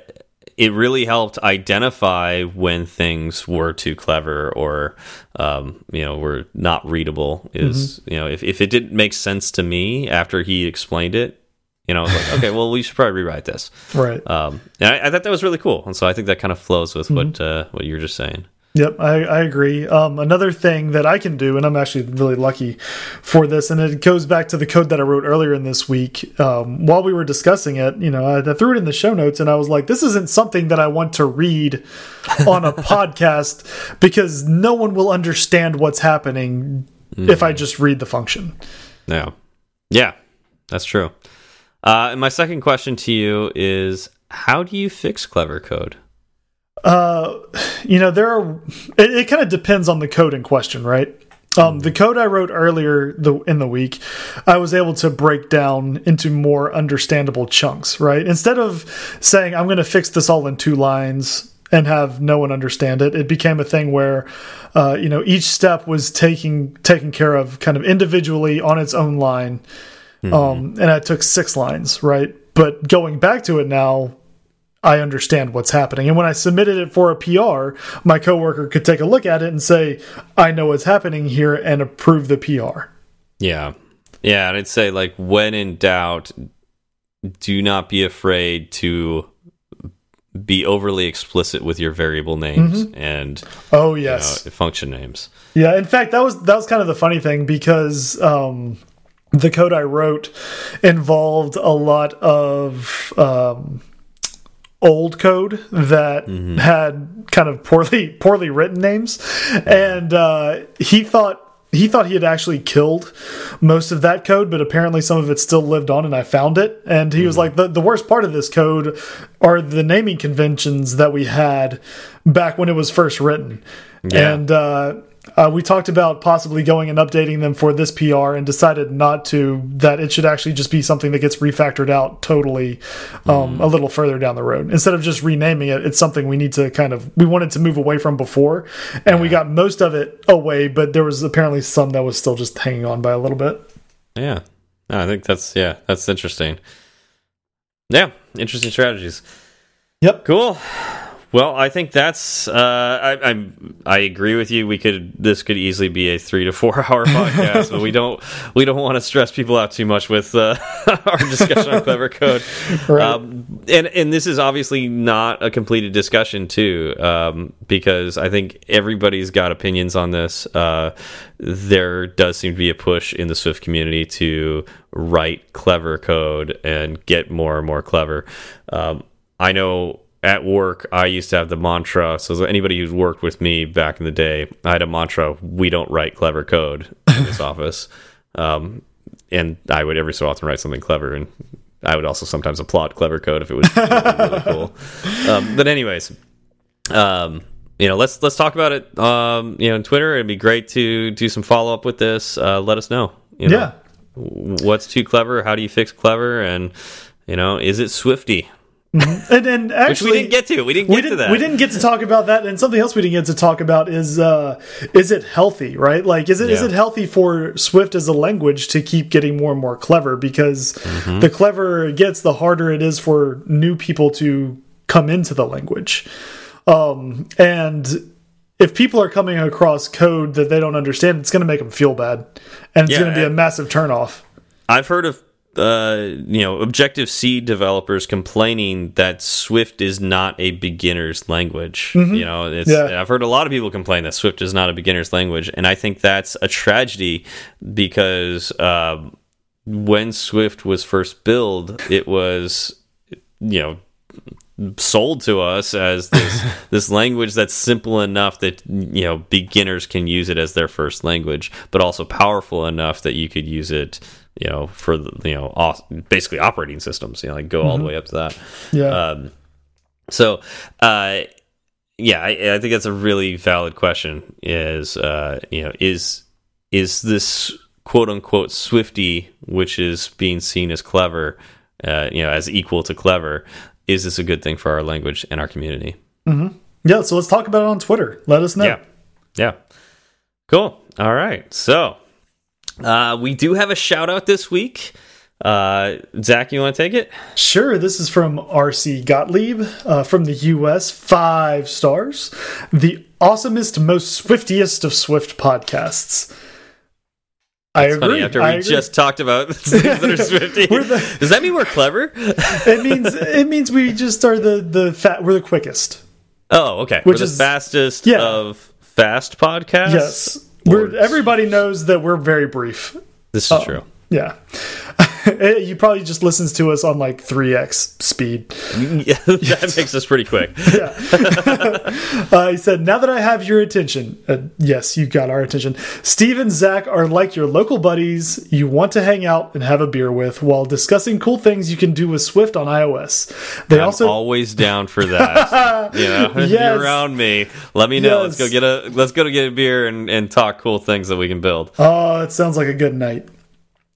it really helped identify when things were too clever or um, you know were not readable. Is you know if, if it didn't make sense to me after he explained it, you know, I was like, okay, well, we should probably rewrite this. right Um, and I, I thought that was really cool, and so I think that kind of flows with what uh, what you were just saying. Yep, I, I agree. Um, another thing that I can do, and I'm actually really lucky for this, and it goes back to the code that I wrote earlier in this week. Um, while we were discussing it, you know, I, I threw it in the show notes, and I was like, "This isn't something that I want to read on a [laughs] podcast because no one will understand what's happening if I just read the function." Yeah, yeah, that's true. Uh, and my second question to you is, how do you fix clever code? Uh, you know, there are. It, it kind of depends on the code in question, right? Um, the code I wrote earlier the, in the week, I was able to break down into more understandable chunks, right? Instead of saying I'm going to fix this all in two lines, and have no one understand it. It became a thing where, uh, you know, each step was taking taken care of kind of individually on its own line, Mm-hmm. um, and I took six lines, right? But going back to it now, I understand what's happening. And when I submitted it for a PR, my coworker could take a look at it and say, "I know what's happening here," and approve the PR. Yeah. Yeah, and I'd say like when in doubt, do not be afraid to be overly explicit with your variable names and Oh you yes, know, function names. Yeah, in fact, that was that was kind of the funny thing because um, the code I wrote involved a lot of um, old code that had kind of poorly [laughs] poorly written names, and uh, he thought. He thought he had actually killed most of that code, but apparently some of it still lived on, and I found it. And he was like, the, the worst part of this code are the naming conventions that we had back when it was first written. Yeah. And uh, uh, we talked about possibly going and updating them for this PR and decided not to, that it should actually just be something that gets refactored out totally um, a little further down the road. Instead of just renaming it, it's something we need to kind of, we wanted to move away from before. And we got most of it away, but there was apparently some that was still just hanging on by a little bit. Yeah. No, I think that's yeah, that's interesting. Yeah, interesting strategies. Yep. Cool. Well, I think that's. Uh, I, I'm. I agree with you. We could. This could easily be a three to four [laughs] hour podcast, but we don't. We don't want to stress people out too much with uh, [laughs] our discussion on clever code. [laughs] Right. Um, and and this is obviously not a completed discussion too, um, because I think everybody's got opinions on this. Uh, there does seem to be a push in the Swift community to write clever code and get more and more clever. Um, I know at work I used to have the mantra. So anybody who's worked with me back in the day, I had a mantra: we don't write clever code in this [laughs] office. Um, and I would every so often write something clever, and I would also sometimes applaud clever code if it was really, really cool. [laughs] Um, but anyways, um, you know, let's let's talk about it. Um, you know, on Twitter, it'd be great to do some follow up with this. Uh, let us know. You know, Yeah. what's too clever? How do you fix clever? And you know, is it Swifty? And, and actually, Which we didn't get to. We didn't get we to didn't, that. We didn't get to talk about that, and something else we didn't get to talk about is uh, is it healthy, right? Like, is it is Yeah. it healthy for Swift as a language to keep getting more and more clever? Because Mm-hmm. the cleverer it gets, the harder it is for new people to come into the language. Um, and if people are coming across code that they don't understand, it's going to make them feel bad, and it's Yeah, going to be a massive turnoff. I've heard of uh, you know Objective C developers complaining that Swift is not a beginner's language. You know, it's, Yeah. I've heard a lot of people complain that Swift is not a beginner's language, and I think that's a tragedy because um when Swift was first built, it was you know sold to us as this [laughs] this language that's simple enough that you know beginners can use it as their first language, but also powerful enough that you could use it, you know, for the, you know basically operating systems. You know, like go all the way up to that. Yeah, Um, so, uh, yeah, I, I think that's a really valid question. Is uh, you know, is is this quote unquote Swifty, which is being seen as clever, uh, you know, as equal to clever? Is this a good thing for our language and our community? Mm -hmm. yeah. So let's talk about it on Twitter. Let us know. Yeah, yeah, cool. All right, so uh, we do have a shout out this week. Uh, Zach, you want to take it? Sure, this is from RC Gottlieb uh, from the US, five stars. The awesomest, most swiftiest of Swift podcasts. I agree. funny after I we agree. just talked about [laughs] things that are [laughs] Swifty. The- Does that mean we're clever? [laughs] it means it means we just are the the fat. We're the quickest. Oh, okay. Which we're is- the fastest yeah. of fast podcasts. Yes, everybody knows that we're very brief. This is uh, true. Yeah. [laughs] [laughs] you probably just listens to us on like 3x speed. [laughs] Yeah, that [laughs] makes us pretty quick. Uh, he said, Now that I have your attention, uh, yes, you got our attention. Steve and Zach are like your local buddies you want to hang out and have a beer with while discussing cool things you can do with Swift on iOS. They I'm also. always down for that. you know, Yes. you're around me, let me know. Let's go get a let's go to get a beer and, and talk cool things that we can build. Oh, it sounds like a good night.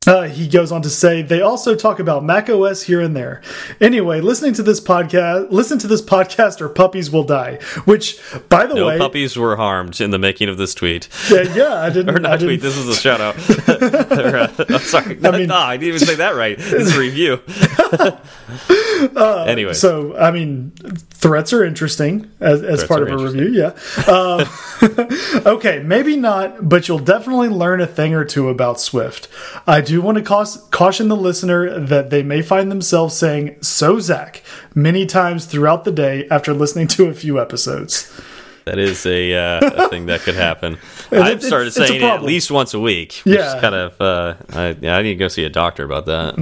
Uh, he goes on to say they also talk about Mac OS here and there. Anyway, listening to this podcast, listen to this podcast, or puppies will die. Which, by the no way, puppies were harmed in the making of this tweet. Yeah, yeah I didn't. [laughs] or not didn't, tweet. This is a shout out. [laughs] or, uh, I'm sorry. I [laughs] mean- no, I didn't even say that right. This is a review. anyway, Uh, So, I mean, threats are interesting as, as Threats part of a review. Yeah. Um, okay, maybe not, but you'll definitely learn a thing or two about Swift. I do want to caution the listener that they may find themselves saying "so Zach" many times throughout the day after listening to a few episodes. that is a, uh, a thing that could happen. [laughs] I've started it's a saying it at least once a week. Which Yeah. is kind of. Uh, I, yeah, I need to go see a doctor about that.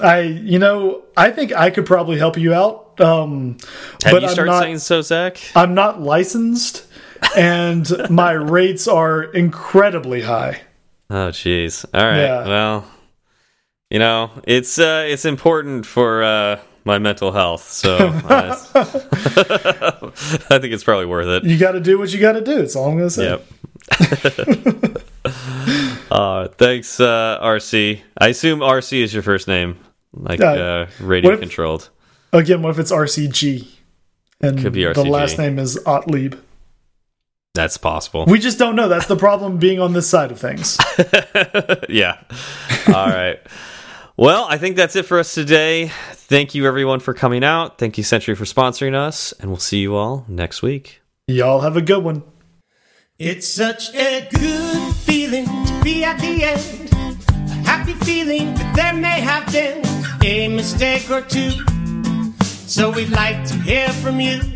I, you know, I think I could probably help you out. Um, Have but you I'm started not, saying so, Zach? I'm not licensed, and my [laughs] rates are incredibly high. Oh, jeez. All right. Yeah. Well, you know, it's uh, it's important for uh, my mental health, so [laughs] uh, [laughs] I think it's probably worth it. You got to do what you got to do. That's all I'm going to say. Yep. [laughs] uh, thanks, uh, RC. I assume RC is your first name, like Uh, radio if- controlled. Again, what if it's RCG? And Could be the last name is Ottlieb. That's possible. We just don't know. That's the problem being on this side of things. [laughs] yeah. All right. Well, I think that's it for us today. Thank you, everyone, for coming out. Thank you, Sentry, for sponsoring us, and we'll see you all next week. Y'all have a good one. It's such a good feeling to be at the end. A happy feeling that there may have been a mistake or two. So we'd like to hear from you.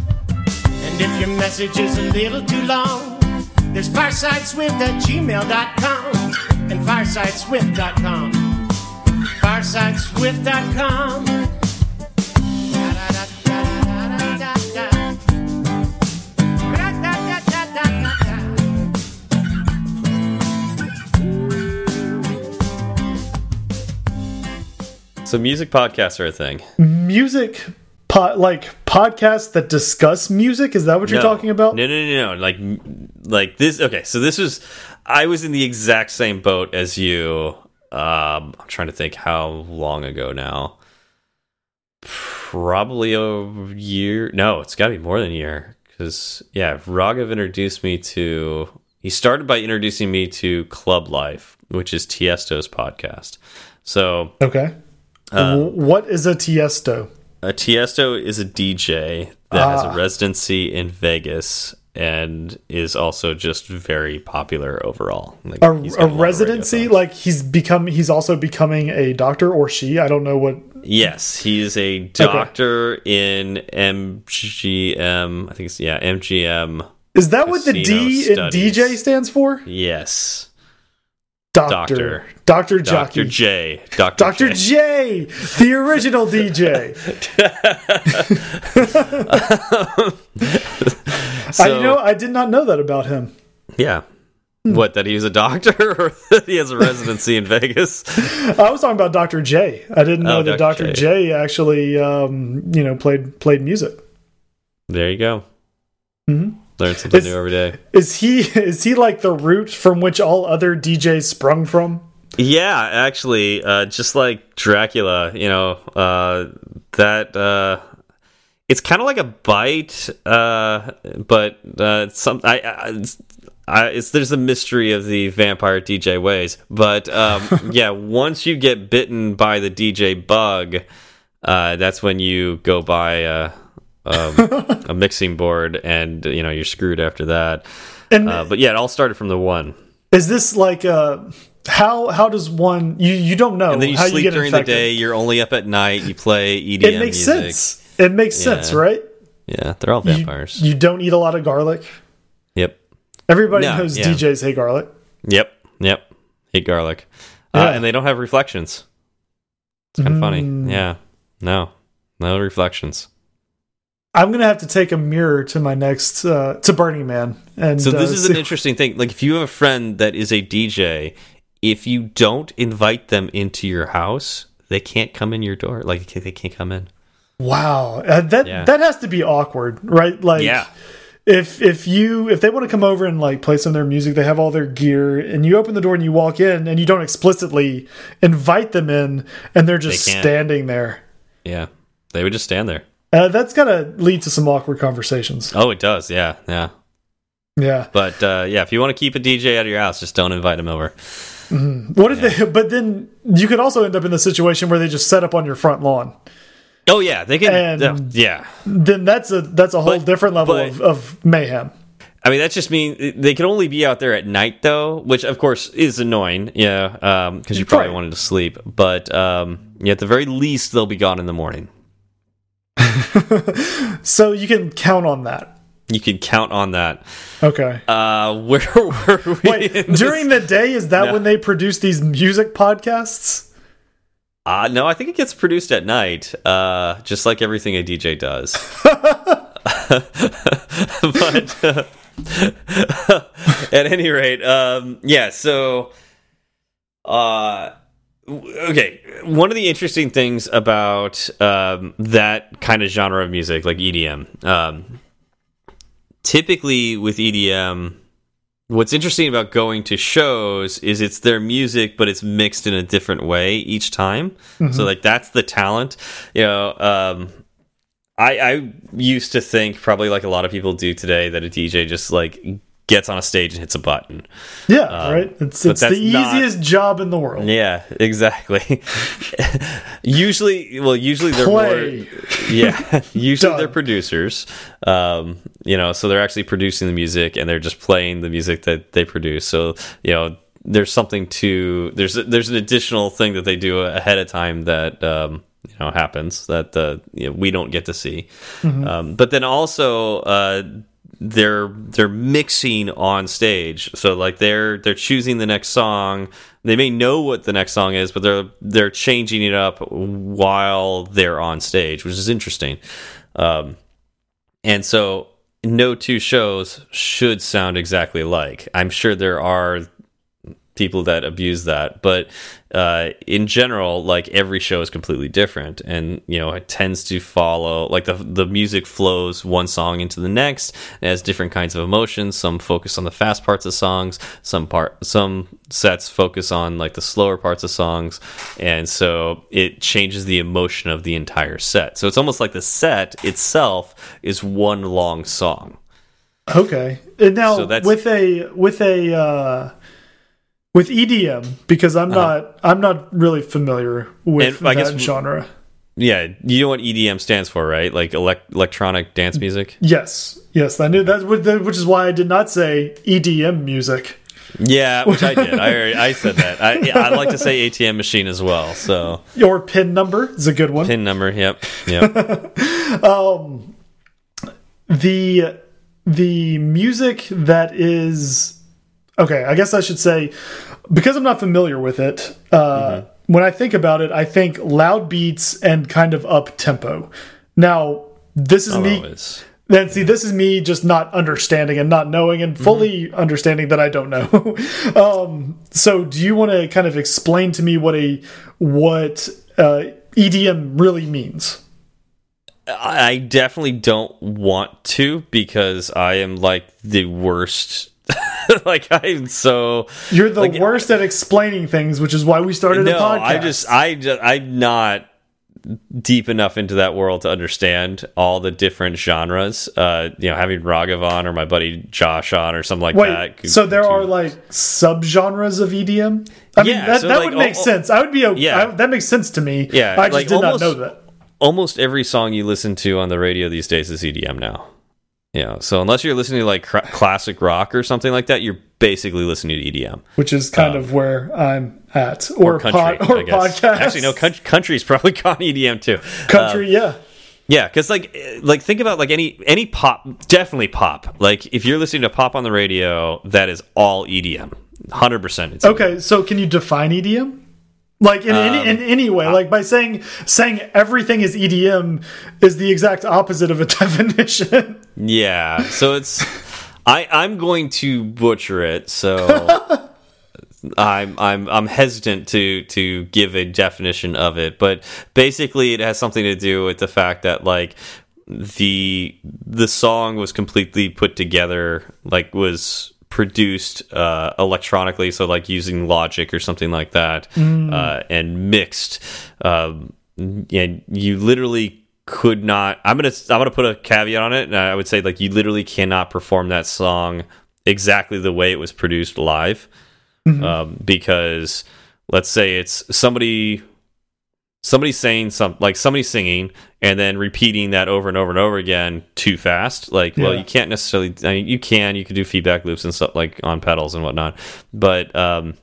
And if your message is a little too long, there's firesideswift at gmail.com and firesideswift.com. Firesideswift.com. So, music podcasts are a thing. Music, po like podcasts that discuss music. Is that what you're No. talking about? No, no, no, no. Like, like this. Okay, so this was. I was in the exact same boat as you. Um, I'm trying to think how long ago now. Probably a year. No, it's got to be more than a year. Because yeah, Raghav introduced me to. He started by introducing me to Club Life, which is Tiesto's podcast. So Okay. Uh, what is a Tiesto? A Tiesto is a DJ that has Ah. a residency in Vegas and is also just very popular overall. Like, A, a got lot of residency? Like he's become? He's also becoming a doctor or she? I don't know what. yes, he's a doctor in MGM. I think it's yeah MGM. Is that what the D in. DJ stands for? Yes, Doctor. Doctor. Doctor Doctor J. Doctor Dr. J, the original DJ. [laughs] I you know I did not know that about him. Yeah. What that he was a doctor [laughs] or that he has a residency in Vegas? I was talking about Dr. J. I didn't know Oh, that Dr. Dr. J. J actually um, you know played played music. There you go. Mhm. Learn something It's- new every day. Is he is he like the root from which all other DJs sprung from? Yeah, actually, uh, just like Dracula, you know, uh, that uh, it's kind of like a bite, uh, but uh, some I, I I, it's there's a mystery of the vampire DJ ways, but um, [laughs] yeah, once you get bitten by the DJ bug, uh, that's when you go by um, [laughs] a mixing board, and you know you're screwed after that. And Uh, but yeah, it all started from the one. is this like uh how how does one you you don't know And then you how sleep you get during infected. the day. You're only up at night. You play EDM It makes music. sense. It makes sense, right? Yeah, they're all vampires. You, don't eat a lot of garlic. yep, Everybody No, knows yeah. DJs hate garlic. yep, yep. Hate garlic, uh, Yeah. and they don't have reflections. It's kind of Mm. funny. Yeah, no, no reflections. I'm gonna have to take a mirror to my next uh, to Burning Man, and So this uh, is an interesting thing. Like if you have a friend that is a DJ, if you don't invite them into your house, they can't come in your door. Like they can't come in. wow. Uh, that Yeah. that has to be awkward, right? Like, Yeah. If if you if they want to come over and like play some of their music, they have all their gear, and you open the door and you walk in, and you don't explicitly invite them in, and they're just They standing there. Yeah, they would just stand there. Uh, that's gotta lead to some awkward conversations. Oh, it does. Yeah, yeah. Yeah. But uh, yeah, if you want to keep a DJ out of your house, just don't invite him over. What if they? But then you could also end up in the situation where they just set up on your front lawn. Oh yeah, they can. And- uh, yeah, Then that's a that's a whole But- different level but- of, of mayhem. I mean that just means they can only be out there at night though, which of course is annoying. Yeah, because you probably Right. wanted to sleep. But um, yeah, at the very least, they'll be gone in the morning. [laughs] So you can count on that. You can count on that. Okay. Uh, where were we? Wait, during the day is that No. when they produce these music podcasts? Uh, no, I think it gets produced at night, uh, just like everything a DJ does. [laughs] [laughs] but uh, at any rate, um, yeah. So, uh, okay. One of the interesting things about um, that kind of genre of music, like EDM, um, typically with EDM, what's interesting about going to shows is it's their music but it's mixed in a different way each time so like that's the talent you know um i i used to think probably like a lot of people do today that a dj just like gets on a stage and hits a button Yeah, right. It's it's the that's not- easiest job in the world. yeah [laughs] exactly [laughs] usually well usually they're Play. more [laughs] yeah usually they're producers um you know so they're actually producing the music and they're just playing the music that they produce so you know there's something to there's there's an additional thing that they do ahead of time that um you know happens that uh, you know, we don't get to see um, but then also uh they're they're mixing on stage. So like they're they're choosing the next song. They may know what the next song is but they're they're changing it up while they're on stage which is interesting. Um and so no two shows should sound exactly alike. I'm sure there are people that abuse that. But uh in general like every show is completely different. And you know it tends to follow like the the music flows one song into the next. It has different kinds of emotions. Some focus on the fast parts of songs. Some part some sets focus on like the slower parts of songs. And so it changes the emotion of the entire set. So it's almost like the set itself is one long song. Okay. And now So with a with a uh with EDM because I'm uh-huh. not I'm not really familiar with. And I that guess- genre. yeah you know what edm stands for right like elec electronic dance music Yes. Yes, I knew that which is why I did not say EDM music. Yeah, [laughs] which I did. I already- I said that. I yeah, I like to say ATM machine as well. So Your pin number is a good one. pin number. Yep. Yep. [laughs] Um, the the music that is okay i guess i should say because i'm not familiar with it uh, Mm-hmm. when i think about it i think loud beats and kind of up tempo now this is me Always. then see this is me just not understanding and not knowing and fully Mm-hmm. understanding that i don't know [laughs] um, so do you want to kind of explain to me what a what uh, edm really means I definitely don't want to because I am like the worst. [laughs] like I'm so you're the Like, worst at explaining things which is why we started a no. podcast I just I just I'm not deep enough into that world to understand all the different genres. Uh, you know, having Ragavan or my buddy Josh on or something like Wait, that. could- so there are like subgenres of EDM? I mean, Yeah, that, so, that like, would make oh, sense. I would be, okay. Yeah. I, that makes sense to me. Yeah, I just like, did almost- not know that. almost every song you listen to on the radio these days is EDM now. You know, so unless you're listening to like classic rock or something like that, you're basically listening to EDM Which is kind um, of where I'm at, or, or country. pod, or I guess. podcast. Actually, no, country, country's probably [laughs] gone EDM too. country. Um, yeah, Yeah, because like like think about like any any pop, definitely pop. Like if you're listening to pop on the radio, that is all EDM, hundred percent. Okay, so can you define EDM? Like in any in um, any way, like by saying saying everything is EDM is the exact opposite of a [laughs] definition. Yeah, so it's I I'm going to butcher it, so [laughs] I'm I'm I'm hesitant to to give a definition of it, but basically it has something to do with the fact that like the the song was completely put together like was produced uh electronically so like using logic or something like that uh and mixed um and you literally could not i'm gonna i'm gonna put a caveat on it and i would say like you literally cannot perform that song exactly the way it was produced live. Um, because let's say it's somebody somebody saying some like somebody singing and then repeating that over and over and over again too fast like well you can't necessarily I mean, you can you can do feedback loops and stuff like on pedals and whatnot. But um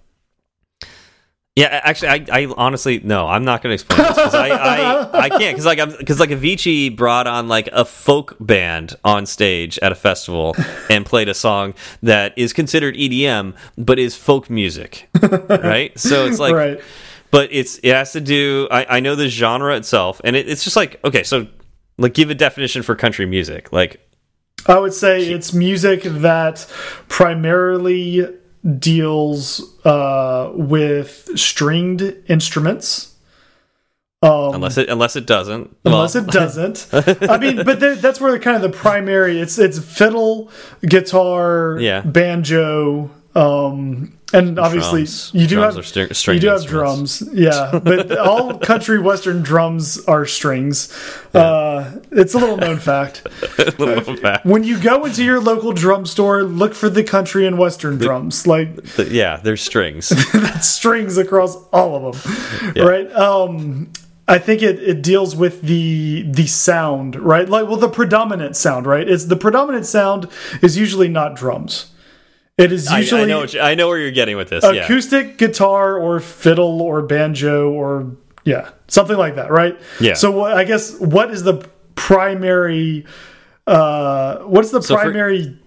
yeah actually i, I honestly no i'm not going to explain this because I, I i can't because like i'm because like avicii brought on like a folk band on stage at a festival and played a song that is considered edm but is folk music right so it's like right. but it's it has to do I, I know the genre itself and it, it's just like okay so like give a definition for country music like I would say it's music that primarily deals uh, with stringed instruments. Um, unless it unless it doesn't unless well, it doesn't. I mean, but that's where the, kind of the primary. It's it's fiddle, guitar, Yeah. banjo, um, and obviously Drums. you do Drums have are string- you do have drums, yeah. But [laughs] all country western drums are strings. Uh, it's a little known fact. [laughs] little known fact. When you go into your local drum store, look for the country and western drums. Like Th- yeah there's strings [laughs] that's strings across all of them, right? Um, I think it, it deals with the the sound, right? Like, well, the predominant sound, right? It's the predominant sound is usually not drums. It is usually I know what you, I know where you're getting with this yeah acoustic guitar or fiddle or banjo or yeah, something like that, right? Yeah. So what, I guess what is the primary? Uh, what's the for- primary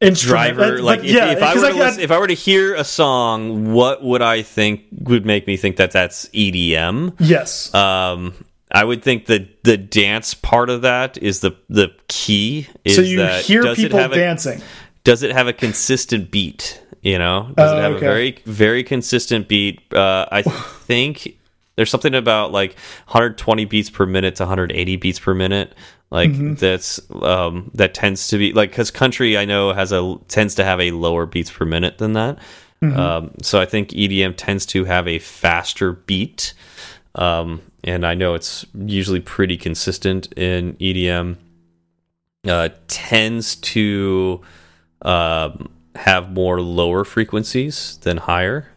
instrument? driver Uh, like but if, yeah, if I were to got- listen, if I were to hear a song what would I think would make me think that that's EDM yes, um I would think that the dance part of that is the the key is so you that hear does people it have a, dancing. Does it have a consistent beat you know does Oh, it have okay. a very very consistent beat uh i [laughs] think there's something about like 120 beats per minute to 180 beats per minute like Mm-hmm. that's um that tends to be like because country i know has a tends to have a lower beats per minute than that Mm-hmm. um so i think edm tends to have a faster beat um and i know it's usually pretty consistent in edm uh, tends to um, have more lower frequencies than higher,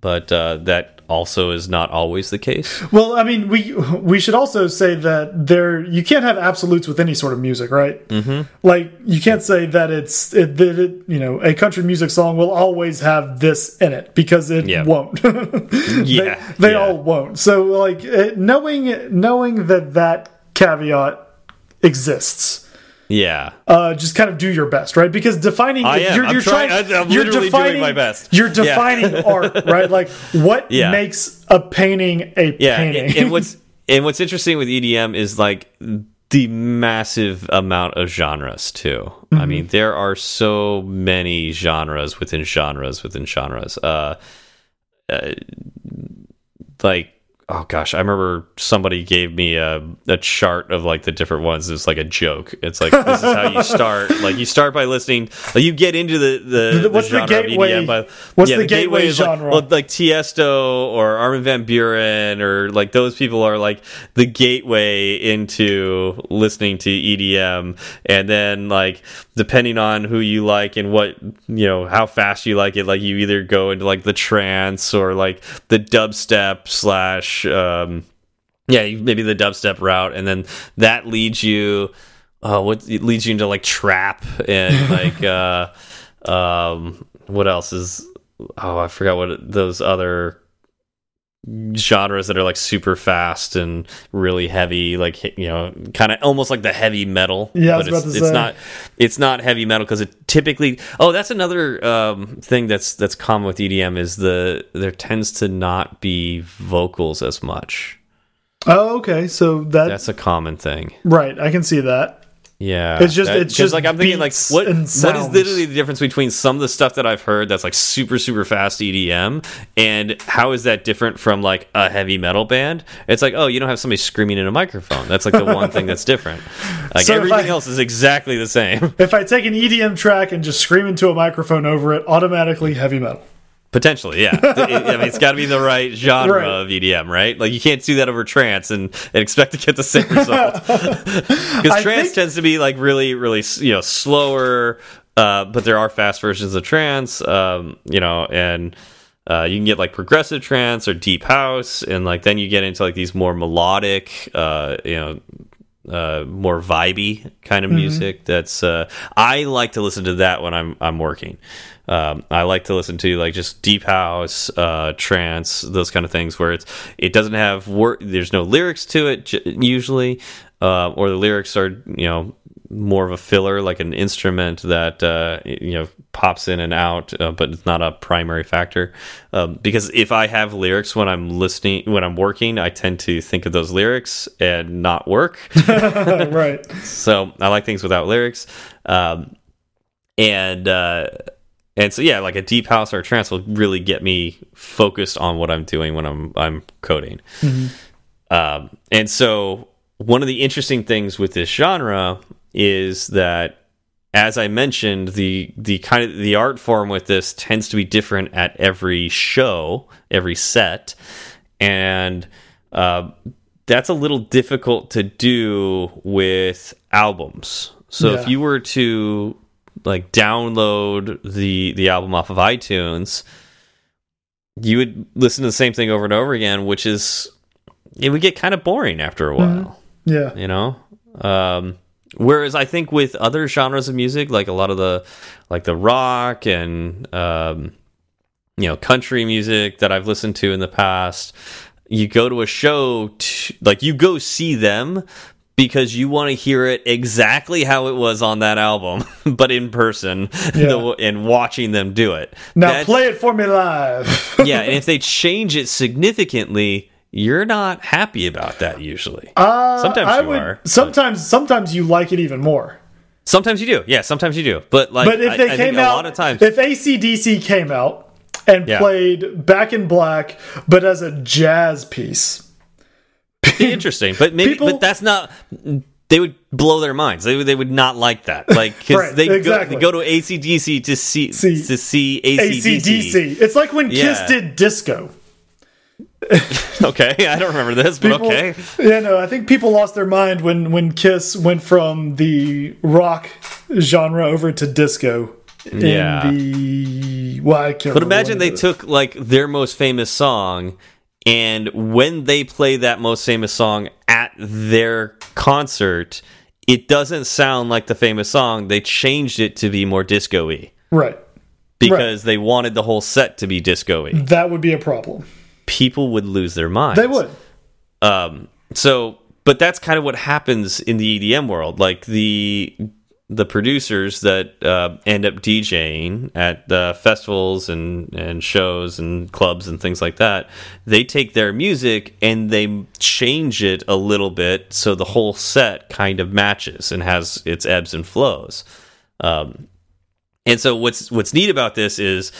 but uh, that also is not always the case. Well, I mean, we we should also say that there you can't have absolutes with any sort of music, right? Mm-hmm. Like you can't say that it's it, that it, you know a country music song will always have this in it because it Yeah. won't. [laughs] Yeah, they, they yeah. all won't. So like uh, knowing knowing that that caveat exists. Yeah, Uh, just kind of do your best, right? Because defining, I am. you're, you're trying- trying, I'm you're literally doing my best. You're Yeah. defining [laughs] art, right? Like what Yeah. makes a painting a yeah. painting? And, and what's and what's interesting with EDM is like the massive amount of genres too. I mean, there are so many genres within genres within genres. Uh, uh like oh gosh, I remember somebody gave me a, a chart of like the different ones. It's like a joke. It's like this is how you [laughs] start. like you start by listening. Like you get into the the, What's the of gateway- by, what's yeah, the gateway is like- genre? well, like Tiesto or Armin van Buuren or like those people are like the gateway into listening to EDM, and then like depending on who you like and what you know how fast you like it, like you either go into like the trance or like the dubstep slash um yeah maybe the dubstep route, and then that leads you. Uh, what it leads you into like trap and [laughs] like uh um what else is oh i forgot what those other genres that are like super fast and really heavy like you know kind of almost like the heavy metal Yeah, but it's, it's not it's not heavy metal because it typically oh that's another um thing that's that's common with edm is the there tends to not be vocals as much Oh, okay. So that that's a common thing right. I can see that. Yeah, It's just- That- it's just like I'm thinking like what what is literally the difference between some of the stuff that I've heard that's like super super fast EDM and how is that different from like a heavy metal band? It's like oh you don't have somebody screaming in a microphone. That's like the one thing that's different. [laughs] Like So everything I- else is exactly the same. [laughs] If I take an EDM track and just scream into a microphone over it, automatically heavy metal. Potentially, yeah. [laughs] I mean, it's got to be the right genre Right. of EDM, right? Like you can't do that over trance and, and expect to get the same [laughs] result. [laughs] Because trance think- tends to be like really, really, you know, slower. Uh, but there are fast versions of trance, um, you know, and uh, you can get like progressive trance or deep house, and like then you get into like these more melodic, uh, you know, uh, more vibey kind of Mm-hmm. music. That's uh, I like to listen to that when I'm I'm working. Um, I like to listen to like just deep house, uh, trance, those kind of things where it's it doesn't have work. There's no lyrics to it j- usually, uh, or the lyrics are you know more of a filler, like an instrument that uh, you know pops in and out, uh, but it's not a primary factor. Um, because if I have lyrics when I'm listening, when I'm working, I tend to think of those lyrics and not work. [laughs] [laughs] right. so I like things without lyrics. Um, and uh, and so yeah, like a deep house or a trance will really get me focused on what I'm doing when I'm I'm coding. Um, and so one of the interesting things with this genre is that as I mentioned, the the kind of the art form with this tends to be different at every show, every set, and uh, that's a little difficult to do with albums. So if you were to like download the the album off of iTunes, you would listen to the same thing over and over again, which is it would get kind of boring after a while Yeah. you know um whereas i think with other genres of music like a lot of the like the rock and um you know country music that i've listened to in the past you go to a show to, like you go see them because you want to hear it exactly how it was on that album [laughs] but in person [laughs] Yeah. the- and watching them do it Now That's- play it for me live. [laughs] yeah and if they change it significantly you're not happy about that usually Uh, Sometimes I you would, are, Sometimes, sometimes you like it even more. Sometimes you do. Yeah, sometimes you do. But like But if they I came think out, a lot of times if ACDC came out and Yeah. played Back in Black, but as a jazz piece, be interesting. But maybe People- but that's not they would blow their minds. They would they would not like that. Like cuz Right, they exactly. go they go to ACDC to see, See, to see ACDC. ACDC. It's like when Kiss did disco. [laughs] Okay, I don't remember this, but People- okay. Yeah, no, I think people lost their mind when when Kiss went from the rock genre over to disco. Yeah. In the well, I can't. But imagine they took like their most famous song and when they play that most famous song at their concert, it doesn't sound like the famous song. They changed it to be more disco-y right. because they wanted the whole set to be disco-y. That would be a problem. People would lose their minds. They would. Um, so, but that's kind of what happens in the EDM world. Like the the producers that uh, end up DJing at the festivals and and shows and clubs and things like that, they take their music and they change it a little bit so the whole set kind of matches and has its ebbs and flows. Um, and so what's what's neat about this is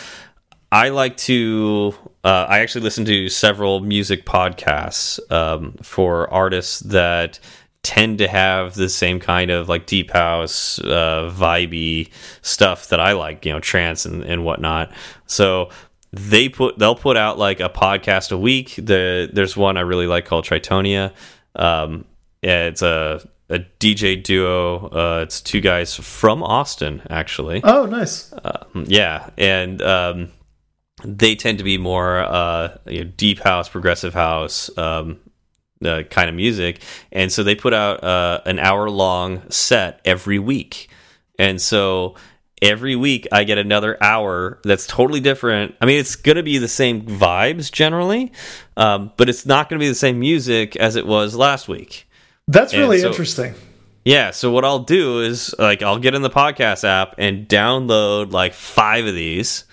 I like to uh, I actually listen to several music podcasts um, for artists that tend to have the same kind of like deep house, uh, vibey stuff that I like, you know, trance and, and whatnot. So they put they'll put out like a podcast a week. The there's one I really like called Tritonal. Um, yeah, it's a a DJ duo. Uh, it's two guys from Austin, actually. Oh, nice. Uh, yeah, and um, they tend to be more uh, you know, deep house, progressive house um, uh, kind of music, and so they put out uh, an hour long set every week, and so every week I get another hour that's totally different. I mean, it's going to be the same vibes generally, um, but it's not going to be the same music as it was last week. That's really so, interesting. Yeah, so what I'll do is like I'll get in the podcast app and download like 5 of these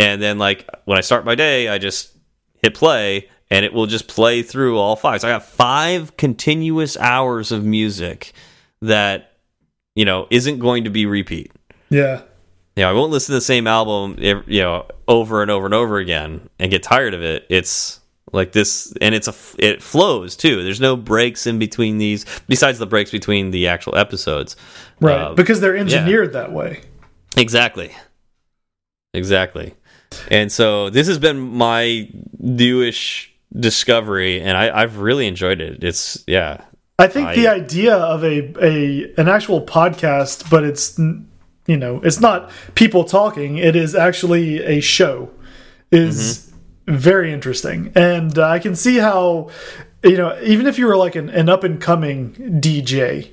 and then like when I start my day, I just hit play and it will just play through all five. So I got 5 continuous hours of music that you know isn't going to be repeat. Yeah. You know, I won't listen to the same album you know over and over and over again and get tired of it. It's like this and it's a it flows too there's no breaks in between these besides the breaks between the actual episodes right uh, because they're engineered yeah. that way exactly exactly and so this has been my newish discovery and I, i've really enjoyed it. It's yeah. I think I, the idea of a a an actual podcast but it's you know it's not people talking. It is actually a show is mm -hmm very interesting. And uh, I can see how, you know, even if you were like an, an up and coming DJ,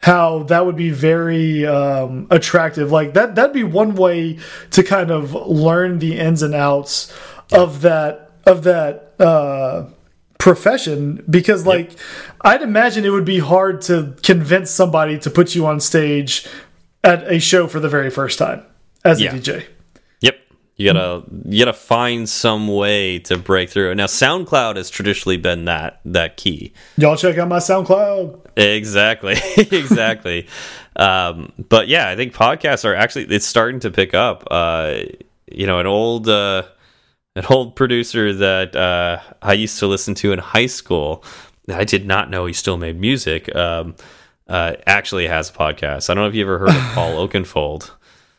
how that would be very um, attractive. Like that, that'd be one way to kind of learn the ins and outs of that of that uh, profession. Because, like. I'd imagine it would be hard to convince somebody to put you on stage at a show for the very first time as yeah. a DJ. Yep. You gotta you gotta find some way to break through. Now SoundCloud has traditionally been that that key. Y'all check out my SoundCloud. Exactly, [laughs] exactly. um, but yeah, I think podcasts are actually it's starting to pick up. Uh, you know, an old uh, an old producer that uh, I used to listen to in high school. I did not know he still made music. Um, uh, actually has a podcast. I don't know if you ever heard of [laughs] Paul Oakenfold.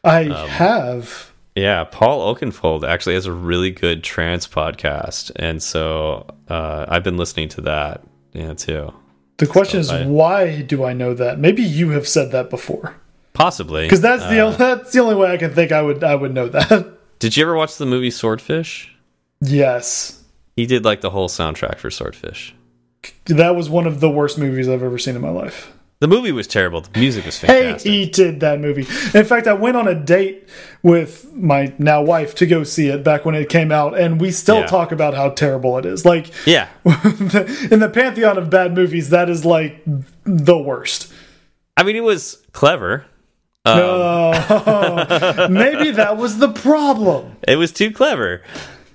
I um, have. Yeah, Paul Oakenfold actually has a really good trance podcast, and so uh, I've been listening to that, yeah, too. The question so is, I, why do I know that? Maybe you have said that before. Possibly, because that's the uh, that's the only way I can think I would I would know that. [laughs] Did you ever watch the movie Swordfish? Yes. He did like the whole soundtrack for Swordfish. That was one of the worst movies I've ever seen in my life. The movie was terrible. The music was fantastic. Hated that movie. In fact, I went on a date with my now wife to go see it back when it came out, and we still yeah. talk about how terrible it is. Like, yeah, [laughs] in the pantheon of bad movies, that is like the worst. I mean, it was clever. Um, uh, [laughs] maybe that was the problem. [laughs] It was too clever.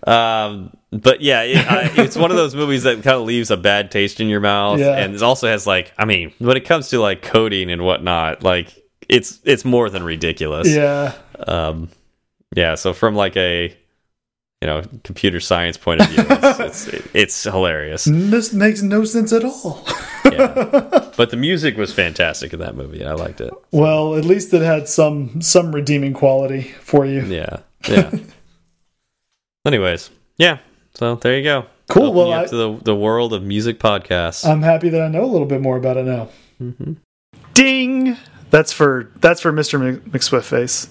Um, but yeah, it, I, it's one of those movies that kind of leaves a bad taste in your mouth, yeah. and it also has like, I mean, when it comes to like coding and whatnot, like it's it's more than ridiculous. Yeah. Um, yeah. So from like a you know computer science point of view, it's, [laughs] it's, it's hilarious. This makes no sense at all. yeah. [laughs] But the music was fantastic in that movie. I liked it. Well, at least it had some some redeeming quality for you. Yeah. Yeah. [laughs] Anyways, yeah. So there you go. Cool. well, I, to the, the world of music podcasts. I'm happy that I know a little bit more about it now. Mm -hmm. Ding. That's for that's for Mr. McSwift face.